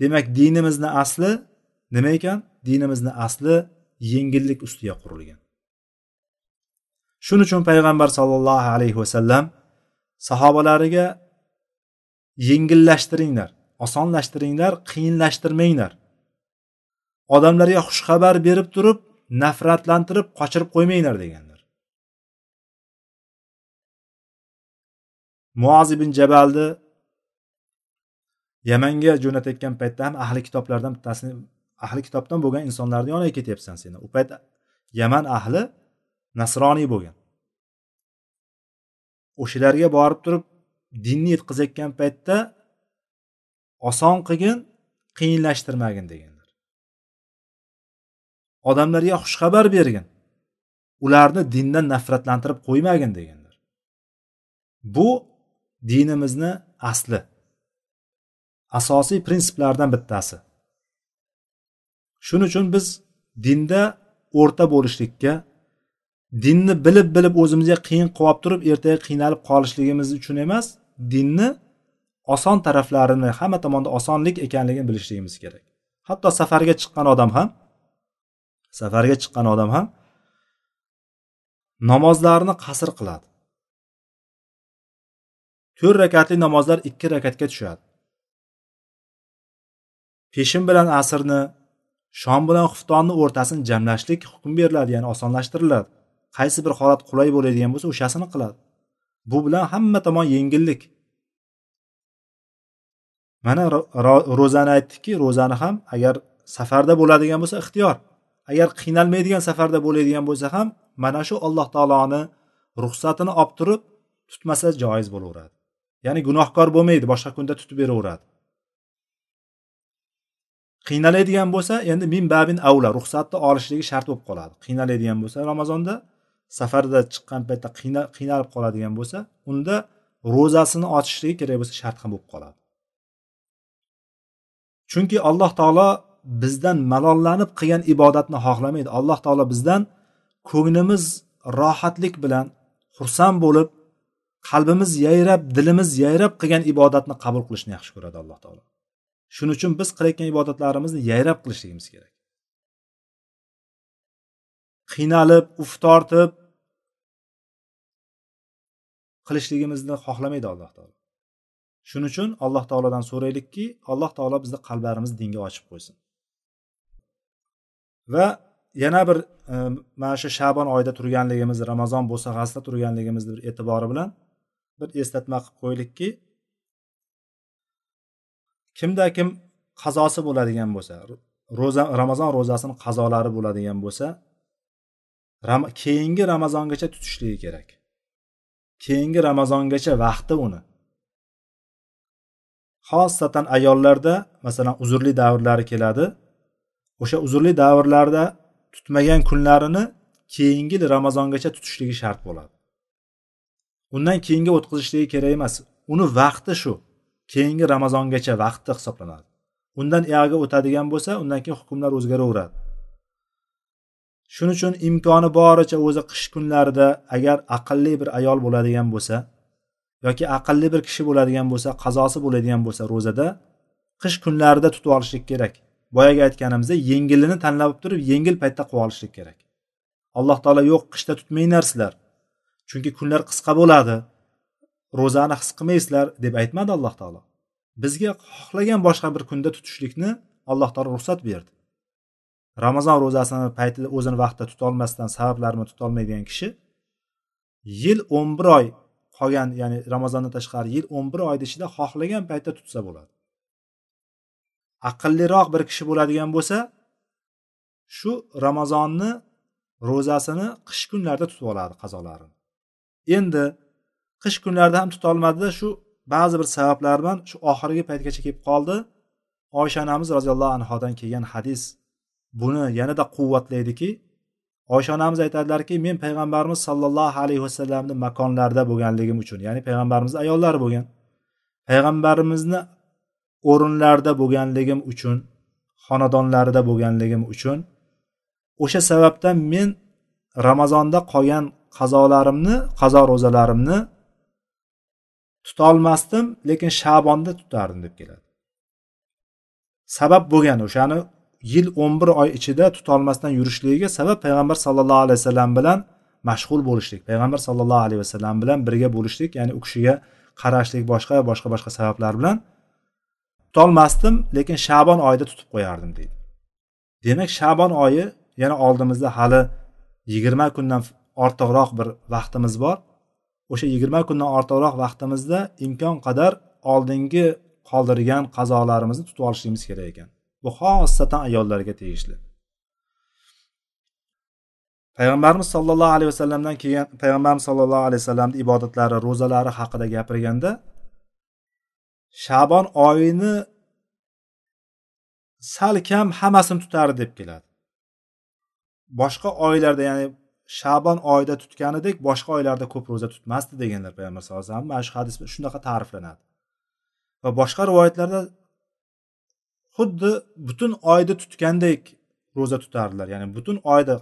Demak dinimizni asli nima ekan? Dinimizni asli yengillik ustiga qurilgan. Shuning uchun payg'ambar sollallohu alayhi vasallam sahobalariga yengillashtiringlar osonlashtiringlar qiyinlashtirmanglar. Odamlarga xushxabar berib turib nafratlantirib qochirib qo'ymanglar deganlar. Muoz ibn jabalni yamanga jo'natayotgan paytda ham ahli kitoblardan bittasini ahli kitobdan bo'lgan insonlarni yoniga ketyapsan sen. U payt yaman ahli nasroniy bo'lgan. O'shalarga borib turib dinni yetkazayotgan paytda oson qilgin qiyinlashtirmagin degan. Odamlarga xushxabar bergin. Ularni dindan nafratlantirib qo'ymagin deganlar. Bu dinimizni asli. Asosiy prinsiplardan bittasi. Shuning uchun biz dinda o'rta bo'lishlikka dinni bilib bilib o'zimizga qiyin qilib turib ertaga qiynalib qolishligimiz uchun emas dinni oson taraflarini hamma tomonda osonlik ekanligini bilishligimiz kerak. Hatto safarga chiqqan odam ham safarga chiqqan odam ham namozlarni qasr qiladi. To'rt rakatli namozlar ikki rakatga tushadi. Peshin bilan asrni shom bilan xuftonni o'rtasini jamlashlik hukm beriladi ya'ni osonlashtiriladi. Qaysi bir holat qulay bo'ladigan bo'lsa o'shasini qiladi. Bu bilan hamma tomon yengillik. Mana ro'zani aytdikki ro'zani ham agar safarda bo'ladigan bo'lsa ixtiyor. Agar qiynalmaydigan safarda bo'ladigan bo'lsa ham mana shu alloh taoloni ruxsatini olib turib tutmasa joiz bo'laveradi. Ya'ni gunohkor bo'lmaydi boshqa kunda tutib beraveradi. Qiynaladigan bo'lsa endi min babin avla ruxsatni olishligi shart bo'lib qoladi. Qiynaladigan bo'lsa ramazonda safarda chiqqan paytda qiynalib qoladigan bo'lsa unda ro'zasini ochishligi kerak bo'lsa shart ham bo'lib qoladi. Chunki alloh taolo bizdan malollanib qilgan ibodatni xohlamaydi. Alloh taolo bizdan ko'nglimiz rohatlik bilan xursand bo'lib qalbimiz yayrab dilimiz yayrab qilgan ibodatni qabul qilishni yaxshi ko'radi alloh taolo. Shuning uchun biz qilayotgan ibodatlarimizni yayrab qilishligimiz kerak. Qiynalib uf tortib qilishligimizni xohlamaydi alloh taolo. Shuning uchun alloh taolodan so'raylikki alloh taolo bizni qalblarimizni dinga ochib qo'ysin. Va yana bir e, mana shu shabon oyida turganligimiz ramazon bo'sag'asida turganligimizni bir e'tibori bilan bir eslatma qilib qo'ylikki kimda kim qazosi bo'ladigan bo'lsa ro'za ramazon ro'zasini qazolari bo'ladigan bo'lsa ram, keyingi ramazongacha tutishligi kerak. Keyingi ramazongacha vaqti uni. Xosatan ayollarda masalan uzrli davrlari keladi. O'sha uzrli davrlarda tutmagan kunlarini keyingi ramazongacha tutishligi shart bo'ladi. Undan keyinga o'tkazishligi kerak emas uni vaqti shu. Keyingi ramazongacha vaqti hisoblanadi. Undan uyog'iga o'tadigan bo'lsa undan keyin hukmlar o'zgaraveradi. Shuning uchun imkoni boricha o'zi qish kunlarida agar aqlli bir ayol bo'ladigan bo'lsa yoki aqlli bir kishi bo'ladigan bo'lsa qazosi bo'ladigan bo'lsa ro'zada qish kunlarida tutib olishlik kerak. Boyagi aytganimizdek yengilini tanlab turib yengil paytda qilib olishlik kerak. Alloh taolo yo'q qishda tutmanglar sizlar. Chunki kunlar qisqa bo'ladi. Ro'zani his qilmaysizlar deb aytmadi alloh taolo. Bizga xohlagan boshqa bir kunda tutishlikni alloh taolo ruxsat berdi. Ramazon ro'zasini paytida o'zini vaqtida tutolmasdan sabablarini tutolmaydigan kishi yil o'n bir oy qolgan ya'ni ramazondan tashqari yil o'n bir oyni ichida xohlagan paytda tutsa bo'ladi. Aqlliroq bir kishi bo'ladigan bo'lsa shu ramazonni ro'zasini qish kunlarida tutib oladi qazolarini. Endi qish kunlarida ham tutolmadida shu ba'zi bir sabablar bilan shu oxirgi paytgacha kelib qoldi. Oysha onamiz roziyallohu anhodan kelgan hadis buni yanada quvvatlaydiki oysha onamiz aytadilarki men payg'ambarimiz sollallohu alayhi vasallamni makonlarida bo'lganligim uchun ya'ni payg'ambarimizni ayollari bo'lgan payg'ambarimizni o'rinlarida bo'lganligim uchun xonadonlarida bo'lganligim uchun o'sha sababdan men ramazonda qolgan qazolarimni qazo ro'zalarimni tutolmasdim lekin shabonda tutardim deb keladi. Sabab bo'lgan o'shani yil o'n bir oy ichida tutolmasdan yurishligiga sabab payg'ambar sallallohu alayhi vasallam bilan mashg'ul bo'lishlik payg'ambar sallallohu alayhi vasallam bilan birga bo'lishlik ya'ni u kishiga qarashlik boshqa boshqa boshqa sabablar bilan tutolmasdim lekin shabon oyida tutib qo'yardim deydi. Demak shabon oyi yana oldimizda hali yigirma kundan ortiqroq bir vaqtimiz bor. O'sha yigirma kundan ortiqroq vaqtimizda imkon qadar oldingi qoldirgan qazolarimizni tutib olishligimiz kerak ekan. Bu xosatan ayollarga tegishli. Payg'ambarimiz sollallohu alayhi vasallamdan kelgan payg'ambarimiz sollallohu alayhi vasallamni ibodatlari ro'zalari haqida gapirganda shabon oyini salkam hammasini tutardi deb keladi. Boshqa oylarda ya'ni shabon oyida tutganidek boshqa oylarda ko'p ro'za tutmasdi deganlar payg'ambar sallallohu alayhi vasallam. Mana shu hadis shunaqa ta'riflanadi. Va boshqa rivoyatlarda xuddi butun oyni tutgandek ro'za tutardilar. Ya'ni butun oyda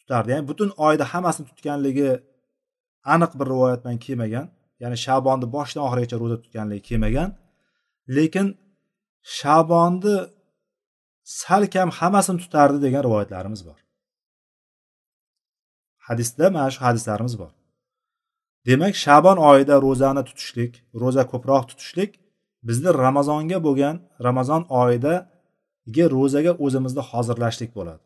tutardi. Ya'ni butun oyda hammasini tutganligi aniq bir rivoyat bilan kelmagan. Ya'ni shabonni boshidan oxirigacha ro'za tutganligi kelmagan. Lekin shabonni salkam hammasini tutardi degan rivoyatlarimiz bor. Hadisda mana shu hadislarimiz bor. Demak shabon oyida ro'zani tutishlik ro'za ko'proq tutishlik bizni ramazonga bo'lgan ramazon oyidagi ro'zaga o'zimizni hozirlashlik bo'ladi.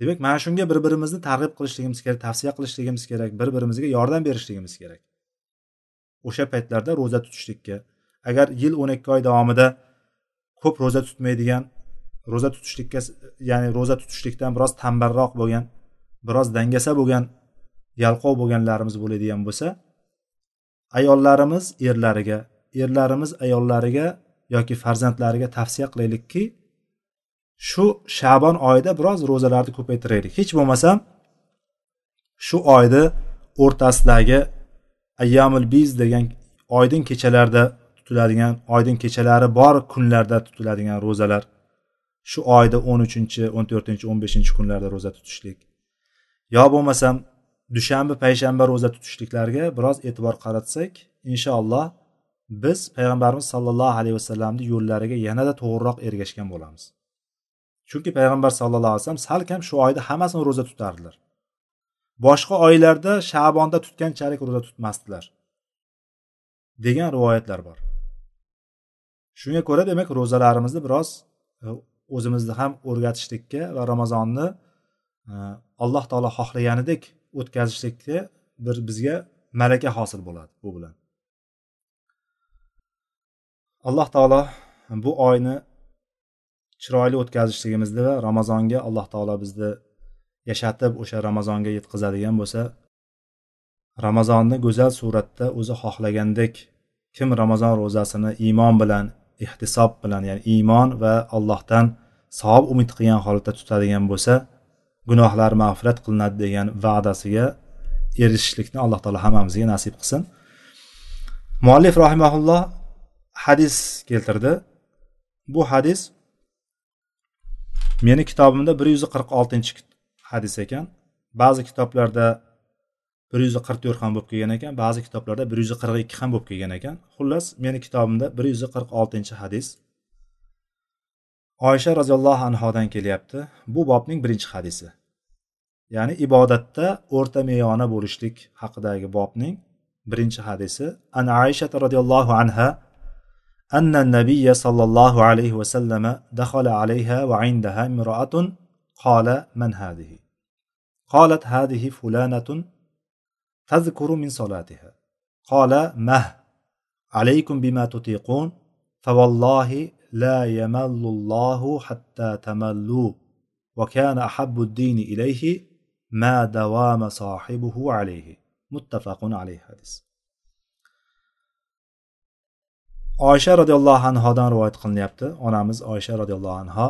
Demak mana shunga bir birimizni targ'ib qilishligimiz kerak tavsiya qilishligimiz kerak bir birimizga yordam berishligimiz kerak. O'sha paytlarda ro'za tutishlikka. Agar yil o'n ikki oy davomida ko'p ro'za tutmaydigan ro'za tutishlikka ya'ni ro'za tutishlikdan biroz tambarroq bo'lgan biroz dangasa bo'lgan yalqov bo'lganlarimiz bo'ladigan bo'lsa ayollarimiz erlariga erlarimiz ayollariga yoki farzandlariga tavsiya qilaylikki shu shabon oyida biroz ro'zalarni ko'paytiraylik. Hech bo'lmasam shu oyni o'rtasidagi ayyamul biz degan oydin kechalarda tutiladigan oydin kechalari bor kunlarda tutiladigan ro'zalar. Shu oyda o'n uchinchi o'n to'rtinchi o'n beshinchi kunlarda ro'za tutishlik. Yo bo'lmasam dushanba payshanba ro'za tutishliklarga biroz e'tibor qaratsak inshaalloh biz payg'ambarimiz sollallohu alayhi vasallamni yo'llariga yanada to'g'riroq ergashgan bo'lamiz. Chunki payg'ambar sallallohu alayhi vasallam salkam shu oyda hammasini ro'za tutardilar. Boshqa oylarda shabonda tutganchalik ro'za tutmasdilar degan rivoyatlar bor. Shunga ko'ra demak ro'zalarimizni biroz e, o'zimizni ham o'rgatishlikka va ramazonni e, alloh taolo xohlaganidek o'tkazishlikka bir bizga malaka hosil bo'ladi bu bilan. Alloh taolo bu oyni chiroyli o'tkazishligimizni va ramazonga alloh taolo bizni yashatib o'sha ramazonga yetkazadigan bo'lsa ramazonni go'zal suratda o'zi xohlagandek kim ramazon ro'zasini iymon bilan ehtisob bilan ya'ni iymon va allohdan savob umid qilgan holatda tutadigan bo'lsa gunohlar mag'firat qilinadi degan va'dasiga erishishlikni alloh taolo hammamizga nasib qilsin. Muallif rahimaulloh hadis keltirdi. Bu hadis meni kitobimda bir yuz qirq oltinchi hadis ekan ba'zi kitoblarda bir yuz qirq to'rt ham bo'lib kelgan ekan ba'zi kitoblarda bir yuz qirq ikki ham bo'lib kelgan ekan xullas meni kitobimda bir yuz qirq oltinchi hadis oysha roziyallohu anhodan kelyapti bu bobning birinchi hadisi ya'ni ibodatda o'rta meyona bo'lishlik haqidagi bobning birinchi hadisi an aysha roziyallohu anha أن النبي صلى الله عليه وسلم دخل عليها وعندها امرأة قال من هذه قالت هذه فلانة تذكر من صلاتها. قال مه عليكم بما تطيقون فوالله لا يمل الله حتى تملوا وكان أحب الدين إليه ما دوام صاحبه عليه. متفق عليه حديث. oysha roziyallohu anhodan rivoyat qilinyapti onamiz oysha roziyallohu anho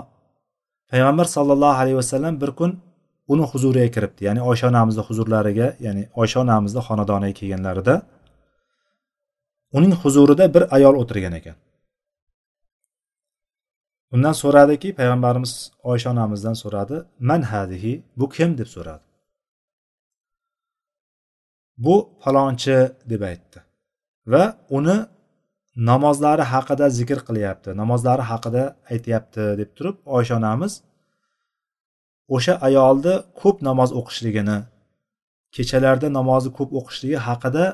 payg'ambar sollallohu alayhi vasallam bir kun uni huzuriga kiribdi ya'ni oysha onamizni huzurlariga ya'ni oysha onamizni xonadoniga kelganlarida uning huzurida bir ayol o'tirgan ekan. Undan so'radiki payg'ambarimiz oysha onamizdan so'radi man hadihi bu kim? deb so'radi. Bu falonchi deb aytdi va uni namozlari haqida zikr qilyapti namozlari haqida aytyapti deb turib oysha onamiz o'sha ayolni ko'p namoz o'qishligini kechalarda namozni ko'p o'qishligi haqida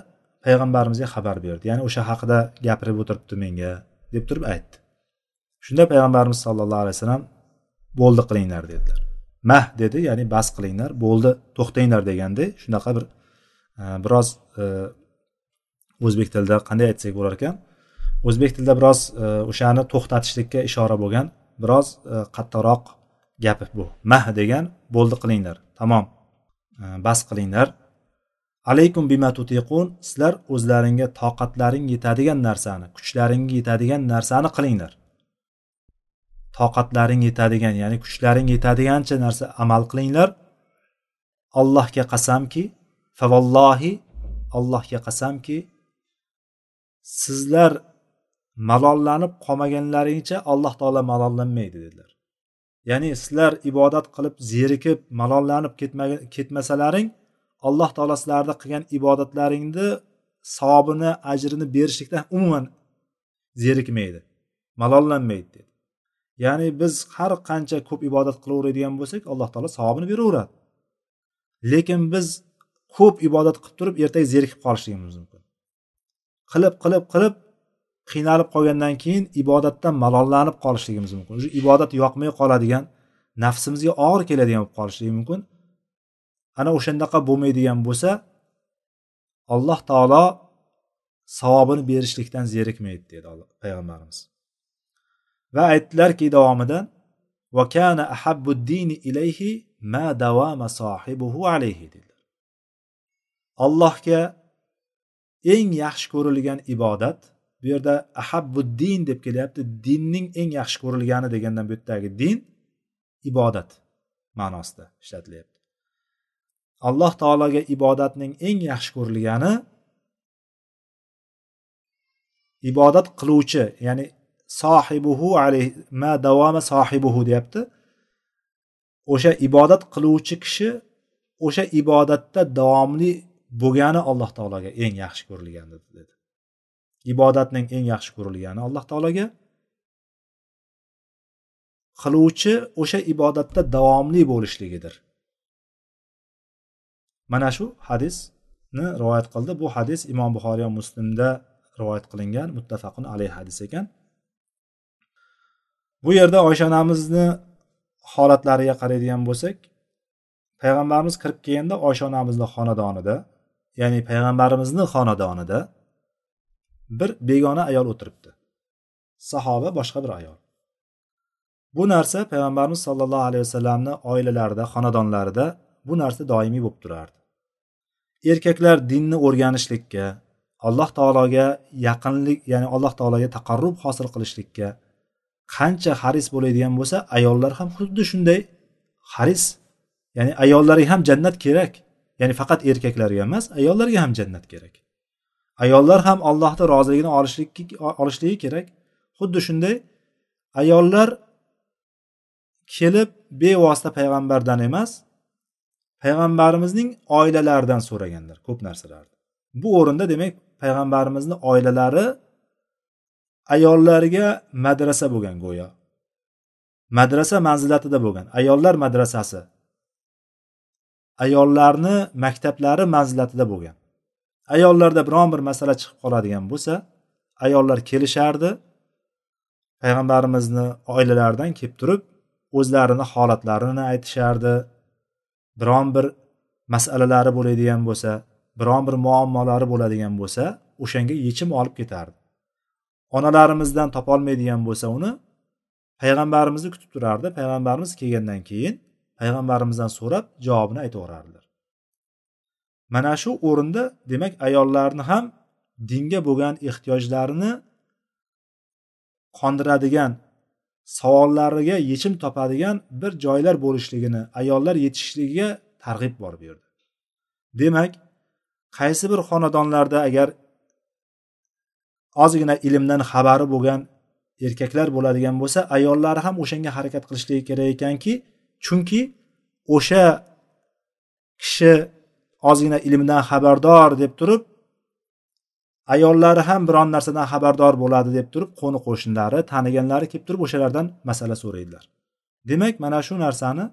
payg'ambarimizga xabar berdi. Ya'ni o'sha haqida gapirib o'tiribdi menga deb turib aytdi. Shunda payg'ambarimiz sollallohu alayhi vasallam bo'ldi qilinglar dedilar. Mah dedi ya'ni bas qilinglar bo'ldi to'xtanglar deganda shunaqa bir e, biroz e, o'zbek tilida qanday aytsak bo'lar ekan? O'zbek tilida biroz e, o'shani to'xtatishlikka ishora bo'lgan biroz qattiqroq gapi bu. Mah degan bo'ldi qilinglar. Tamom. Bas qilinglar. Alaykum bima tutiqun. Sizlar o'zlaringga toqatlaring yetadigan narsani kuchlaringga yetadigan narsani qilinglar. Toqatlaring yetadigan ya'ni kuchlaring yetadigancha narsa amal qilinglar. Allohga qasamki favallohi allohga qasamki sizlar malollanib qolmaganlaringcha alloh taolo malollanmaydi dedilar. Ya'ni sizlar ibodat qilib zerikib malollanib ketmasalaring alloh taolo sizlarni qilgan ibodatlaringni savobini ajrini berishlikdan umuman zerikmaydi malollanmaydi dedi. Ya'ni biz har qancha ko'p ibodat qilaveradigan bo'lsak alloh taolo savobini beraveradi. Lekin biz ko'p ibodat qilib turib ertaga zerikib qolishligimiz mumkin. Qilib qilib qilib qiynalib qolgandan keyin ibodatdan malollanib qolishligimiz mumkin. Уже ibodat yoqmay qoladigan nafsimizga og'ir keladigan bo'lib qolishligi mumkin. Ana o'shandaqa bo'lmaydigan bo'lsa alloh taolo savobini berishlikdan zerikmaydi dedi payg'ambarimiz. Va aytdilarki davomida va kana ahabbuddini ilayhi ma davama sohibuhu alayhi dedilar. Allohga eng yaxshi ko'rilgan ibodat bu yerda ahabbuddin deb kelyapti. Dinning eng yaxshi ko'rilgani degandan bu yerdagi din ibodat ma'nosida ishlatilyapti. Alloh taologa ibodatning eng yaxshi ko'rilgani ibodat qiluvchi ya'ni sohibuhu alayhi ma davoma sohibuhu deyapti. O'sha ibodat qiluvchi kishi o'sha ibodatda davomli bo'lgani alloh taologa eng yaxshi ko'rilgani dedi. Ibodatning eng yaxshi ko'rilgani alloh taologa. Qiluvchi o'sha ibodatda davomli bo'lishligidir. Mana shu hadisni rivoyat qildi. Bu hadis imom buxoriy va muslimda rivoyat qilingan muttafaqun alayhi hadis ekan. Bu yerda oysha onamizni holatlariga qaraydigan bo'lsak payg'ambarimiz kirib kelganda oysha onamizni xonadonida ya'ni payg'ambarimizni xonadonida bir begona ayol o'tiribdi. Sahoba boshqa bir ayol. Bu narsa payg'ambarimiz sollallohu alayhi vasallamni oilalarida xonadonlarida bu narsa doimiy bo'lib turardi. Erkaklar dinni o'rganishlikka alloh taologa yaqinlik ya'ni alloh taologa taqarrub hosil qilishlikka qancha haris bo'ladigan bo'lsa ayollar ham xuddi shunday haris. Ya'ni ayollarga ham jannat kerak ya'ni faqat erkaklarga emas ayollarga ham jannat kerak. Ayollar ham allohni roziligini olishlik olishligi kerak. Xuddi shunday ayollar kelib bevosita payg'ambardan emas payg'ambarimizning oilalaridan so'raganlar ko'p narsalarni. Bu o'rinda demak payg'ambarimizni oilalari ayollarga madrasa bo'lgan go'yo. Madrasa manzilatida bo'lgan. Ayollar madrasasi. Ayollarni maktablari manzilatida bo'lgan. Ayollarda biron bir masala chiqib qoladigan bo'lsa ayollar kelishardi. Payg'ambarimizni oilalaridan kelib turib o'zlarini holatlarini aytishardi. Biron bir masalalari bo'ladigan bo'lsa biron bir muammolari bo'ladigan bo'lsa o'shanga yechim olib ketardi. Onalarimizdan topolmaydigan bo'lsa uni payg'ambarimizni kutib turardi. Payg'ambarimiz kelgandan keyin payg'ambarimizdan so'rab javobini aytaverardilar mana shu o'rinda demak ayollarni ham dinga bo'lgan ehtiyojlarini qondiradigan savollariga yechim topadigan bir joylar bo'lishligini ayollar yetishishligiga targ'ib bor bu yerda demak qaysi bir xonadonlarda agar ozgina ilmdan xabari bo'lgan erkaklar bo'ladigan bo'lsa ayollari ham o'shanga harakat qilishligi kerak ekanki chunki o'sha kishi ozgina ilmdan xabardor deb turib ayollari ham biron narsadan xabardor bo'ladi deb turib qo'ni qo'shnilari taniganlari kelib turib o'shalardan masala so'raydilar. Demak mana shu narsani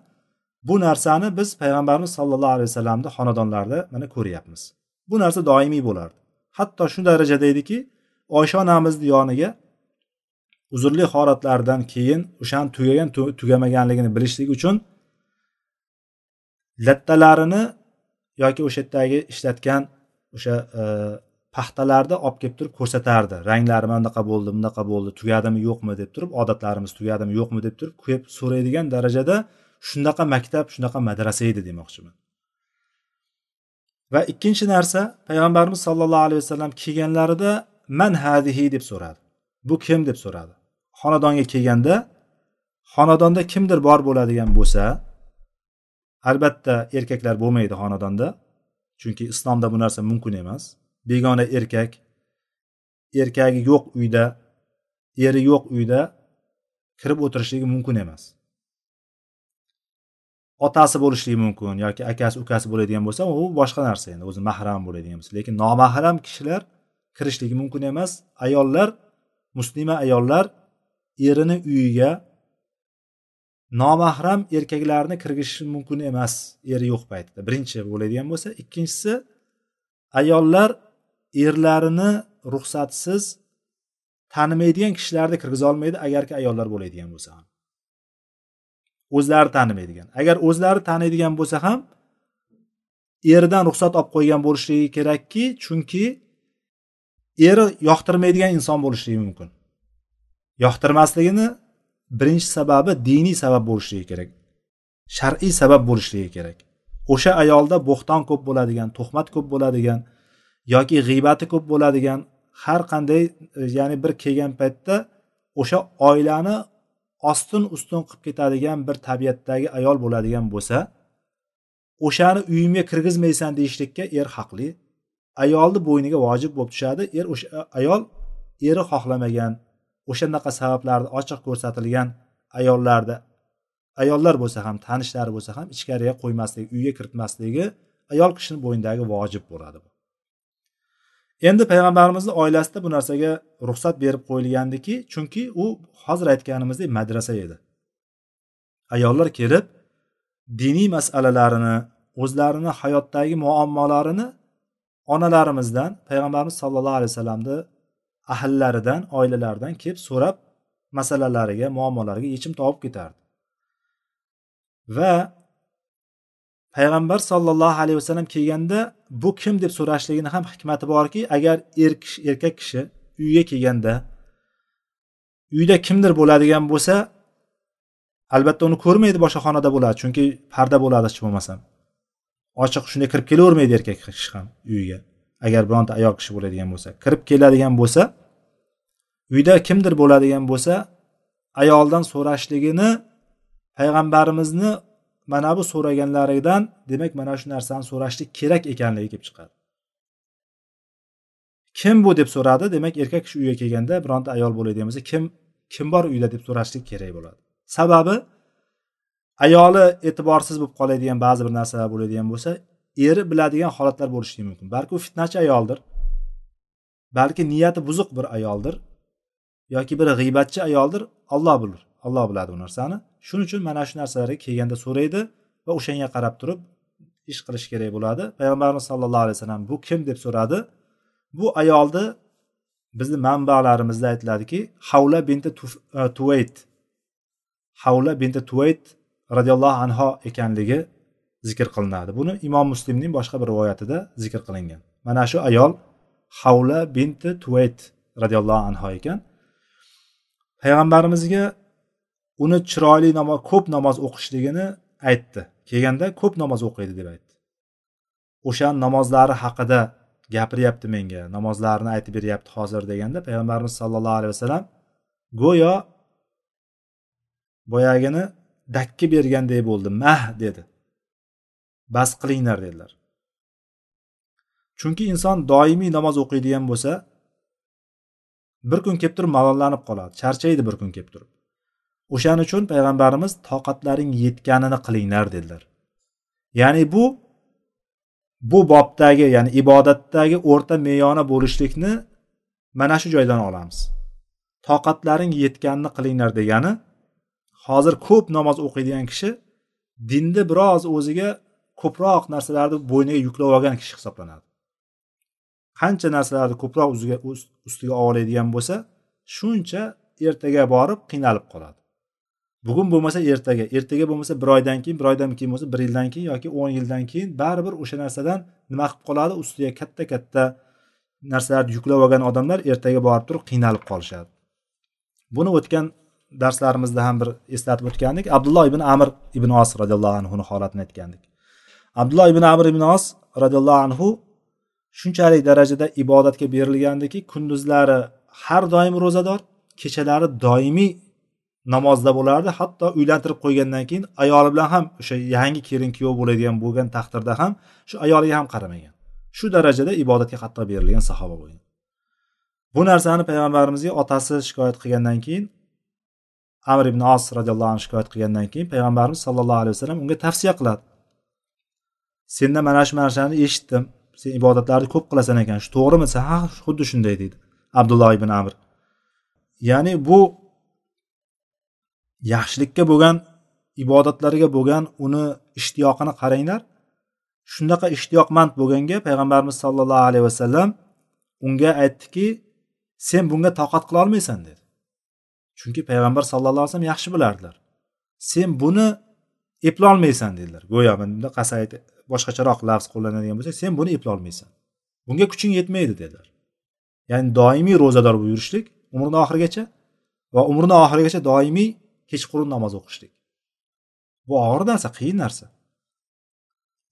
bu narsani biz payg'ambarimiz sollallohu alayhi vasallamni xonadonlarida mana ko'ryapmiz. Bu narsa doimiy bo'lardi. Hatto shu darajada ediki oysha onamizni yoniga uzrli holatlardan keyin o'shani tugagan tugamaganligini bilishlik uchun lattalarini yoki o'sha yerdagi ishlatgan o'sha e, paxtalarni olib kelib turib ko'rsatardi. Ranglari mana bunaqa bo'ldi bunaqa bo'ldi tugadimi yo'qmi deb turib odatlarimiz tugadimi yo'qmi deb turib kelib so'raydigan darajada shunaqa maktab shunaqa madrasa edi demoqchiman. Va ikkinchi narsa payg'ambarimiz sollallohu alayhi vasallam kelganlarida man hadihi? deb so'radi. Bu kim? deb so'radi. Xonadonga kelganda xonadonda kimdir bor bo'ladigan bo'lsa albatta erkaklar bo'lmaydi xonadonda chunki islomda bu narsa mumkin emas. Begona erkak erkagi yo'q uyda eri yo'q uyda kirib o'tirishligi mumkin emas. Otasi bo'lishligi mumkin yoki akasi ukasi bo'ladigan bo'lsa u boshqa narsa endi o'zi mahram bo'ladigan bo'lsa. Lekin nomahram kishilar kirishligi mumkin emas. Ayollar muslima ayollar erini uyiga nomahram erkaklarni kirgizishi mumkin emas. Eri yo'q paytda. Birinchi bo'ladigan bo'lsa ikkinchisi ayollar erlarini ruxsatsiz tanimaydigan kishilarni kirgizolmaydi agarki ayollar bo'ladigan bo'lsa ham. O'zlari tanimaydigan. Agar o'zlari taniydigan bo'lsa ham eridan ruxsat olib qo'ygan bo'lishligi kerakki chunki eri yoqtirmaydigan inson bo'lishligi mumkin. Yoqtirmasligini birinchi sababi diniy sabab bo'lishligi kerak. Shar'iy sabab bo'lishligi kerak. O'sha ayolda bo'xton ko'p bo'ladigan tuhmat ko'p bo'ladigan yoki g'iybati ko'p bo'ladigan har qanday ya'ni bir kelgan paytda o'sha oilani ostin ustun qilib ketadigan bir tabiatdagi ayol bo'ladigan bo'lsa o'shani uyimga kirgizmaysan deyishlikka er haqli. Ayolni bo'yniga vojib bo'lib tushadi. Er o'sha ayol eri xohlamagan o'shanaqa sabablarni ochiq ko'rsatilgan ayollarni ayollar bo'lsa ham tanishlari bo'lsa ham ichkariga qo'ymasligi uyga kiritmasligi ayol kishini bo'yindagi vojib bo'ladi endi payg'ambarimizni oilasida bu narsaga ruxsat berib qo'yilgandiki chunki u hozir aytganimizdek madrasa edi. Ayollar kelib diniy masalalarini o'zlarini hayotdagi muammolarini onalarimizdan payg'ambarimiz sollallohu alayhi vasallamni ahillaridan oilalaridan kelib so'rab masalalariga muammolariga yechim topib ketardi. Va payg'ambar sollallohu alayhi vasallam kelganda bu kim deb so'rashligini ham hikmati borki agar er erkak kishi uyga kelganda uyda kimdir bo'ladigan bo'lsa albatta uni ko'rmaydi boshqa xonada bo'ladi chunki parda bo'ladi hech bo'lmasam ochiq shunday kirib kelavermaydi erkak kishi ham uyiga agar bironta ayol kishi bo'ladigan bo'lsa kirib keladigan bo'lsa uyda kimdir bo'ladigan bo'lsa ayoldan so'rashligini payg'ambarimizni mana bu so'raganlaridan demak mana shu narsani so'rashlik kerak ekanligi kelib chiqadi. Kim bu deb so'radi? Demak erkak kishi uyga kelganda bironta ayol bo'ladigan bo'lsa kim kim bor uyda deb so'rashlik kerak bo'ladi. Sababi ayoli e'tiborsiz bo'lib qoladigan ba'zi bir narsalar bo'ladigan bo'lsa eri biladigan holatlar bo'lishi mumkin. Balki u fitnachi ayoldir. Balki niyati buzuq bir ayoldir. Yoki bir g'iybatchi ayoldir. Olloh bilir. Olloh biladi bu narsani. Shuning uchun mana shu narsalarga kelganda so'raydi va o'shanga qarab turib ish qilish kerak bo'ladi. Payg'ambarimiz sollallohu alayhi vasallam bu kim? deb so'radi. Bu ayolni bizni manbalarimizda aytiladiki havla binti e, tuvayt havla binti tuvayt roziyallohu anho ekanligi zikr qilinadi. Buni imom muslimning boshqa bir rivoyatida zikr qilingan. Mana shu ayol havla binti tuvayt roziyallohu anhu ekan. Payg'ambarimizga uni chiroyli namoz ko'p namoz o'qishligini aytdi. Kelganda ko'p namoz o'qiydi deb aytdi. O'sha namozlari haqida gapiryapti menga namozlarini aytib beryapti hozir deganda payg'ambarimiz sollallohu alayhi vasallam go'yo boyagini dakki berganday bo'ldi mah dedi. Bas qilinglar dedilar. Chunki inson doimiy namoz o'qiydigan bo'lsa bir kun kelib turib malollanib qoladi charchaydi bir kun kelib turib. O'shaning uchun payg'ambarimiz toqatlaring yetganini qilinglar dedilar. Ya'ni bu bu bobdagi ya'ni ibodatdagi o'rta meyona bo'lishlikni mana shu joydan olamiz. Toqatlaring yetganini qilinglar degani hozir ko'p namoz o'qiydigan kishi dinni biroz o'ziga ko'proq narsalarni bo'yniga yuklab olgan kishi hisoblanadi. Qancha narsalarni ko'proq ustiga oladigan bo'lsa shuncha ertaga borib qiynalib qoladi. Bugun bo'lmasa ertaga ertaga bo'lmasa bir oydan keyin bir oydan keyin bo'lsa bir yildan keyin yoki o'n yildan keyin baribir o'sha narsadan nima qilib qoladi? Ustiga katta katta narsalarni yuklab olgan odamlar ertaga borib turib qiynalib qolishadi. Buni o'tgan darslarimizda ham bir eslatib o'tgandik. Abdulloh ibn amir ibn os roziyallohu anhuni holatini aytgandik. Abdulloh ibn amr ibn os roziyallohu anhu shunchalik darajada ibodatga berilgandiki kunduzlari har doim ro'zador kechalari doimiy namozda bo'lardi. Hatto uylantirib qo'ygandan keyin ayoli bilan ham o'sha yangi kelin kuyov bo'ladigan bo'lgan taqdirda ham shu ayoliga ham qaramagan. Shu darajada ibodatga qattiq berilgan sahoba bo'lgan. Bu narsani payg'ambarimizga otasi shikoyat qilgandan keyin amr ibn os roziyallohu anhu shikoyat qilgandan keyin payg'ambarimiz sollallohu alayhi vasallam unga tavsiya qiladi. Sendan mana shu narsani eshitdim. Sen ibodatlarni ko'p qilasan ekan. Shu to'g'rimi? Desa ha xuddi shunday deydi abdulloh ibn amr. Ya'ni bu yaxshilikka bo'lgan ibodatlarga bo'lgan uni ishtiyoqini qaranglar. Shunaqa ishtiyoqmand bo'lganga payg'ambarimiz sollallohu alayhi vasallam unga aytdiki sen bunga toqat qilolmaysan dedi. Chunki payg'ambar sallallohu alayhi vasallam yaxshi bilardilar. Sen buni eplolmaysan dedilar. Go'yo bunda qasayt boshqacharoq lafz qo'llanadigan bo'lsak sen buni eplolmaysan. Bunga kuching yetmaydi dedilar. Ya'ni doimiy ro'zador bo'lib yurishlik umrini oxirigacha va umrini oxirigacha doimiy kechqurun namoz o'qishlik. Bu og'ir narsa qiyin narsa.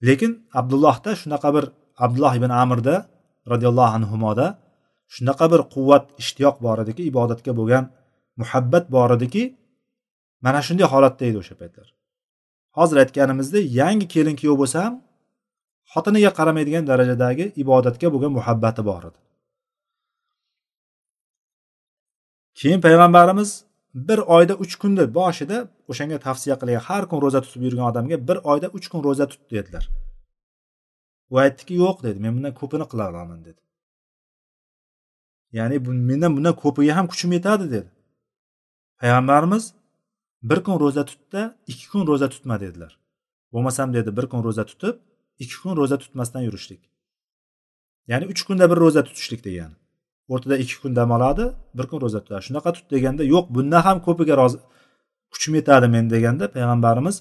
Lekin abdullohda shunaqa bir abdulloh ibn amirda roziyallohu anhuda shunaqa bir quvvat ishtiyoq bor ediki ibodatga bo'lgan muhabbat bor ediki mana shunday holatda edi o'sha paytlar. Hozir aytganimizdek yangi kelin kuyov bo'lsa ham xotiniga qaramaydigan darajadagi ibodatga bo'lgan muhabbati bor edi. Keyin payg'ambarimiz bir oyda uch kunda boshida o'shanga tavsiya qilgan har kun ro'za tutib yurgan odamga bir oyda uch kun ro'za tut dedilar. U aytdiki yo'q dedi men bundan ko'pini qila olaman dedi. Ya'ni mendan bundan ko'piga ham kuchim yetadi dedi. Payg'ambarimiz bir kun ro'za tutda ikki kun ro'za tutma dedilar. Bo'lmasam dedi bir kun ro'za tutib ikki kun ro'za tutmasdan yurishlik. Ya'ni uch kunda bir ro'za tutishlik degani. O'rtada ikki kun dam oladi bir kun ro'za tutadi. Shunaqa tut deganda yo'q bundan ham ko'piga rozi kuchim yetadi men deganda payg'ambarimiz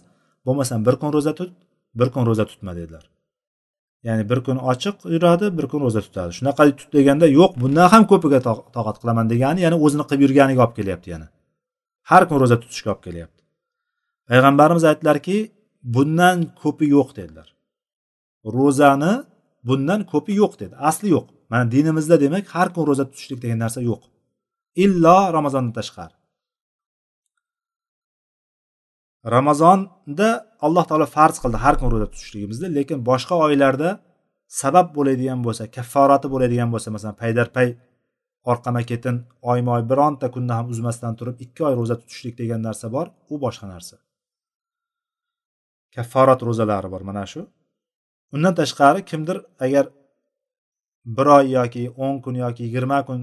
bo'lmasam bir kun ro'za tut bir kun ro'za tutma dedilar. Ya'ni bir kun ochiq yuradi bir kun ro'za tutadi. Shunaqa tut deganda yo'q bundan ham ko'piga toqat qilaman degani ya'ni o'zini qilib yurganiga olib kelyapti yana. Har kun ro'za tutishga olib kelyapti. Payg'ambarimiz aytdilarki bundan ko'pi yo'q dedilar. Ro'zani bundan ko'pi yo'q dedi. Asli yo'q. Mana dinimizda demak har kun ro'za tutishlik degan narsa yo'q. Illo ramazondan tashqari. Ramazonda alloh taolo farz qildi har kun ro'za tutishligimizni lekin boshqa oylarda sabab bo'ladigan bo'lsa kafforati bo'ladigan bo'lsa masalan paydarpay orqama ketin oyma oy bironta kunda ham uzmasdan turib ikki oy ro'za tutishlik degan narsa bor u boshqa narsa. Kafforat ro'zalari bor mana shu. Undan tashqari kimdir agar bir oy yoki o'n kun yoki yigirma kun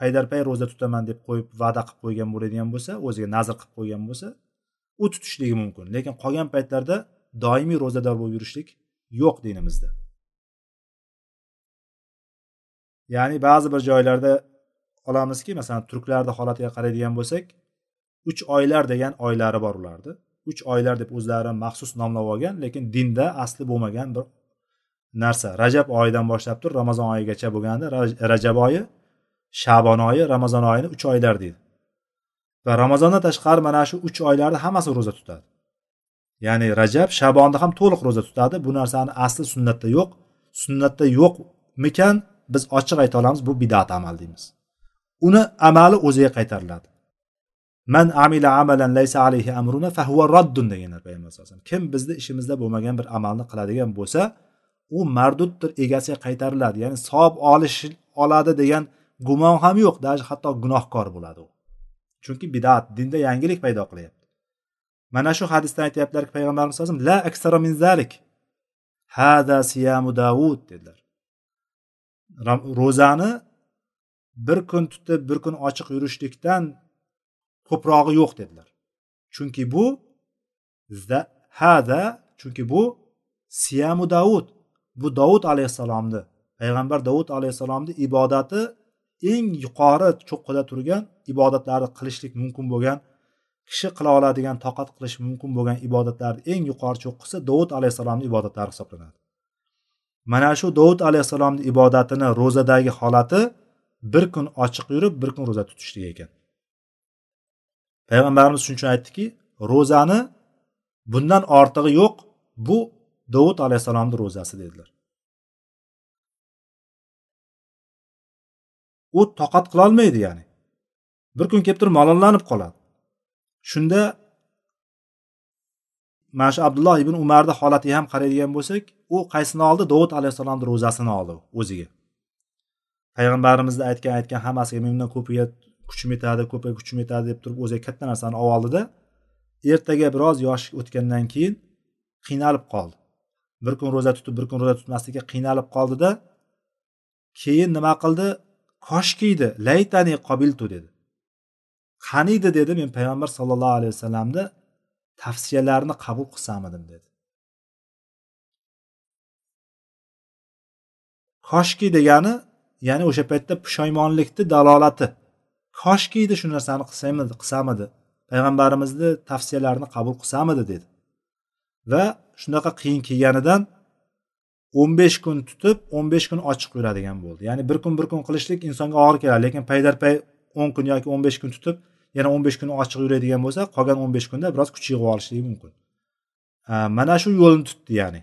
paydarpay ro'za tutaman deb qo'yib va'da qilib qo'ygan bo'ladigan bo'lsa o'ziga nazr qilib qo'ygan bo'lsa u tutishligi mumkin. Lekin qolgan paytlarda doimiy ro'zador bo'lib yurishlik yo'q dinimizda. Ya'ni ba'zi bir joylarda olamizki masalan turklarni holatiga qaraydigan bo'lsak uch oylar degan oylari bor ularni uch oylar deb o'zlari maxsus nomlab olgan lekin dinda asli bo'lmagan bir narsa. Rajab oyidan boshlab turib ramazon oyigacha bo'lganda rajab oyi shabon oyi ramazon oyini uch oylar deydi. Va ramazondan tashqari mana shu uch oylarni hammasi ro'za tutadi. Ya'ni rajab shabonni ham to'liq ro'za tutadi. Bu narsani asli sunnatda yo'q. Sunnatda yo'qmikan? Biz ochiq ayta olamiz bu bidat amal deymiz. Uni amali o'ziga qaytariladi. Man amila amalan laysa alayhi amruna fahuva raddun deganlar payg'ambar sallallohu alayhi vasallam. Kim bizni ishimizda bo'lmagan bir amalni qiladigan bo'lsa u marduddir egasiga qaytariladi. Ya'ni savob olish oladi degan gumon ham yo'q даже hatto gunohkor bo'ladi u. Chunki bidat dinda yangilik paydo qilyapti. Mana shu hadisdan aytyaptilarki payg'ambarimiz alayhi la aksara min zalik. Hada siyamu davud dedilar. Ro'zani bir kun tutib bir kun ochiq yurishlikdan ko'prog'i yo'q dedilar. Chunki bu hada chunki bu siyamu davud. Bu davud alayhissalomni payg'ambar davud alayhissalomni ibodati eng yuqori cho'qqida turgan ibodatlarni qilishlik mumkin bo'lgan kishi qila oladigan toqat qilish mumkin bo'lgan ibodatlarni eng yuqori cho'qqisi dovud alayhissalomni ibodatlari hisoblanadi. Mana shu dovud alayhissalomni ibodatini ro'zadagi holati bir kun ochiq yurib bir kun ro'za tutishlik ekan. Payg'ambarimiz shuning uchun aytdiki ro'zani bundan ortig'i yo'q bu dovud alayhissalomni ro'zasi dedilar. U toqat qilolmaydi ya'ni. Bir kun kelib turib malollanib qoladi. Shunda mana shu abdulloh ibn umarni holatiga ham qaraydigan bo'lsak u qaysini oldi? Dovud alayhissalomni ro'zasini oldi o'ziga. Payg'ambarimizni aytgan aytgan hammasiga mendan ko'piga kuchim yetadi ko'piga kuchim yetadi deb turib o'ziga katta narsani olib oldida ertaga biroz yosh o'tgandan keyin qiynalib qoldi. Bir kun ro'za tutib bir kun ro'za tutmaslikka qiynalib qoldida keyin nima qildi? Koshkiydi laytani qobiltu dedi. Qaniydi dedi men payg'ambar sallallohu alayhi vasallamni tavsiyalarini qabul qilsamidim dedi. Koshki degani ya'ni o'sha paytda pushaymonlikni dalolati. Koshki edi shu narsani qilsamidi qilsamidi? Payg'ambarimizni tavsiyalarini qabul qilsamidi dedi. Va shunaqa qiyin kelganidan o'n besh kun tutib o'n besh kun ochiq yuradigan bo'ldi. Ya'ni bir kun bir kun qilishlik insonga og'ir keladi lekin paydarpay o'n kun yoki o'n besh kun tutib yana o'n besh kun ochiq yuradigan bo'lsa qolgan o'n besh kunda biroz kuch yig'ib olishligi mumkin. Mana shu yo'lni tutdi ya'ni.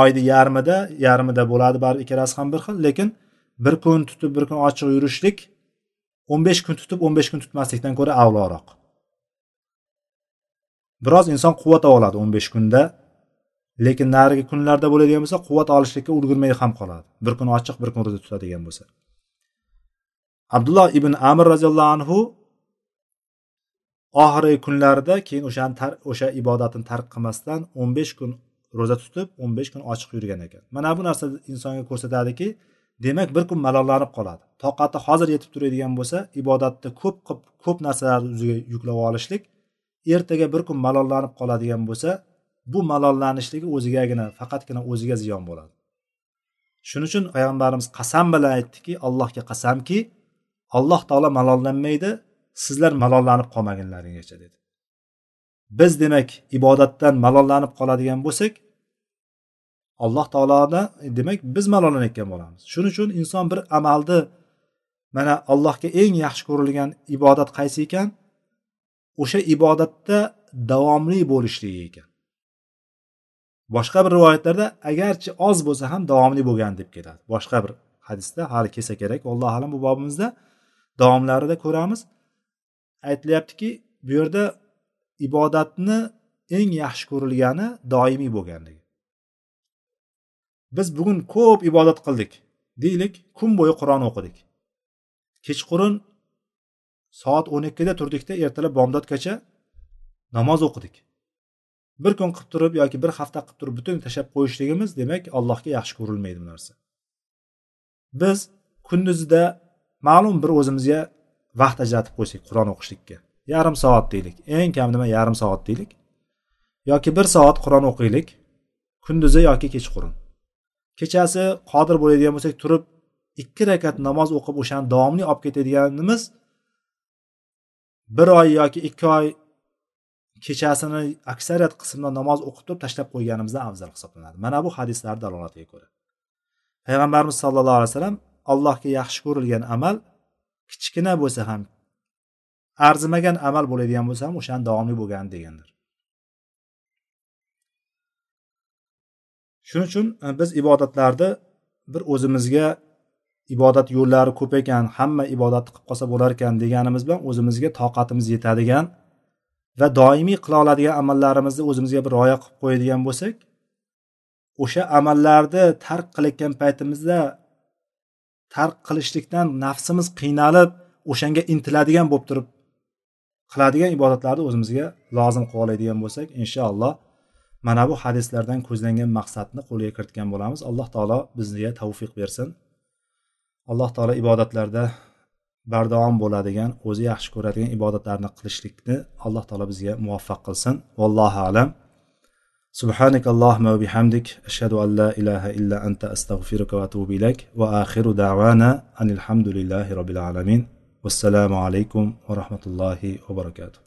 Oyni yarmida yarmida bo'ladi baribir ikkalasi ham bir xil lekin bir kun tutib bir kun ochiq yurishlik o'n besh kun tutib o'n besh kun tutmaslikdan ko'ra avloroq. Biroz inson quvvat oladi o'n besh kunda lekin narigi kunlarda bo'ladigan bo'lsa quvvat olishlikka ulgurmay ham qoladi. Bir kun ochiq bir kun ro'za tutadigan bo'lsa. Abdulloh ibn amir roziyallohu anhu oxirgi kunlarida keyin o'shani o'sha ibodatini tark qilmasdan o'n besh kun ro'za tutib o'n besh kun ochiq yurgan ekan. Mana bu narsa insonga ko'rsatadiki demak bir kun malollanib qoladi. Toqati hozir yetib turadigan bo'lsa ibodatni ko'p qilib ko'p narsalarni o'ziga yuklab olishlik ertaga bir kun malollanib qoladigan bo'lsa bu malollanishligi o'zigagina faqatgina o'ziga ziyon bo'ladi. Shuning uchun payg'ambarimiz qasam bilan aytdiki allohga qasamki alloh taolo malollanmaydi sizlar malollanib qolmaginlaringgacha dedi. Biz demak ibodatdan malollanib qoladigan bo'lsak alloh taoloni demak biz malollanayotgan bo'lamiz. Shuning uchun inson bir amalni mana allohga eng yaxshi ko'rilgan ibodat qaysi ekan? O'sha ibodatda davomli bo'lishligi ekan. Boshqa bir rivoyatlarda agarchi oz bo'lsa ham davomli bo'lgan deb keladi boshqa bir hadisda hali kelsa kerak allohu alam bu bobimizda davomlarida ko'ramiz. Aytilyaptiki bu yerda ibodatni eng yaxshi ko'rilgani doimiy bo'lganligi. Biz bugun ko'p ibodat qildik deylik kun bo'yi qur'on o'qidik. Kechqurun soat o'n ikkida turdikda ertalab bomdodgacha namoz o'qidik. Bir kun qilib turib yoki bir hafta qilib turib butun tashlab qo'yishligimiz demak allohga yaxshi ko'rilmaydi bu narsa. Biz kunduzida ma'lum bir o'zimizga vaqt ajratib qo'ysak qur'on o'qishlikka yarim soat deylik eng kam nima yarim soat deylik yoki bir soat qur'on o'qiylik kunduzi yoki kechqurun. Kechasi qodir bo'ladigan bo'lsak turib ikki rakat namoz o'qib o'shani davomli olib ketadiganimiz bir oy yoki ikki oy kechasini aksariyat qismda namoz o'qib turib tashlab qo'yganimizdan afzal hisoblanadi. Mana bu hadislar dalolatiga ko'ra. Payg'ambarimiz sallallohu alayhi vasallam allohga yaxshi ko'rilgan amal kichkina bo'lsa ham arzimagan amal bo'ladigan bo'lsa ham o'shani davomli bo'lgani degandir. Shuning uchun e, biz ibodatlarni bir o'zimizga ibodat yo'llari ko'p ekan hamma ibodatni qilib qolsa bo'lar ekan deganimiz bilan o'zimizga toqatimiz yetadigan va doimiy qila oladigan amallarimizni o'zimizga bir rioya qilib qo'yadigan bo'lsak o'sha amallarni tark qilayotgan paytimizda tark qilishlikdan nafsimiz qiynalib o'shanga intiladigan bo'lib turib qiladigan ibodatlarni o'zimizga lozim qilib oladigan bo'lsak inshaalloh mana bu hadislardan ko'zlangan maqsadni qo'lga kiritgan bo'lamiz alloh taolo bizga tavfiq bersin alloh taolo ibodatlarda bardavom bo'ladigan o'zi yaxshi ko'radigan ibodatlarni qilishlikni alloh taolo bizga muvaffaq qilsin vallohu alam سبحانك اللهم وبحمدك أشهد أن لا إله إلا أنت أستغفرك وأتوب إليك وآخر دعوانا أن الحمد لله رب العالمين والسلام عليكم ورحمة الله وبركاته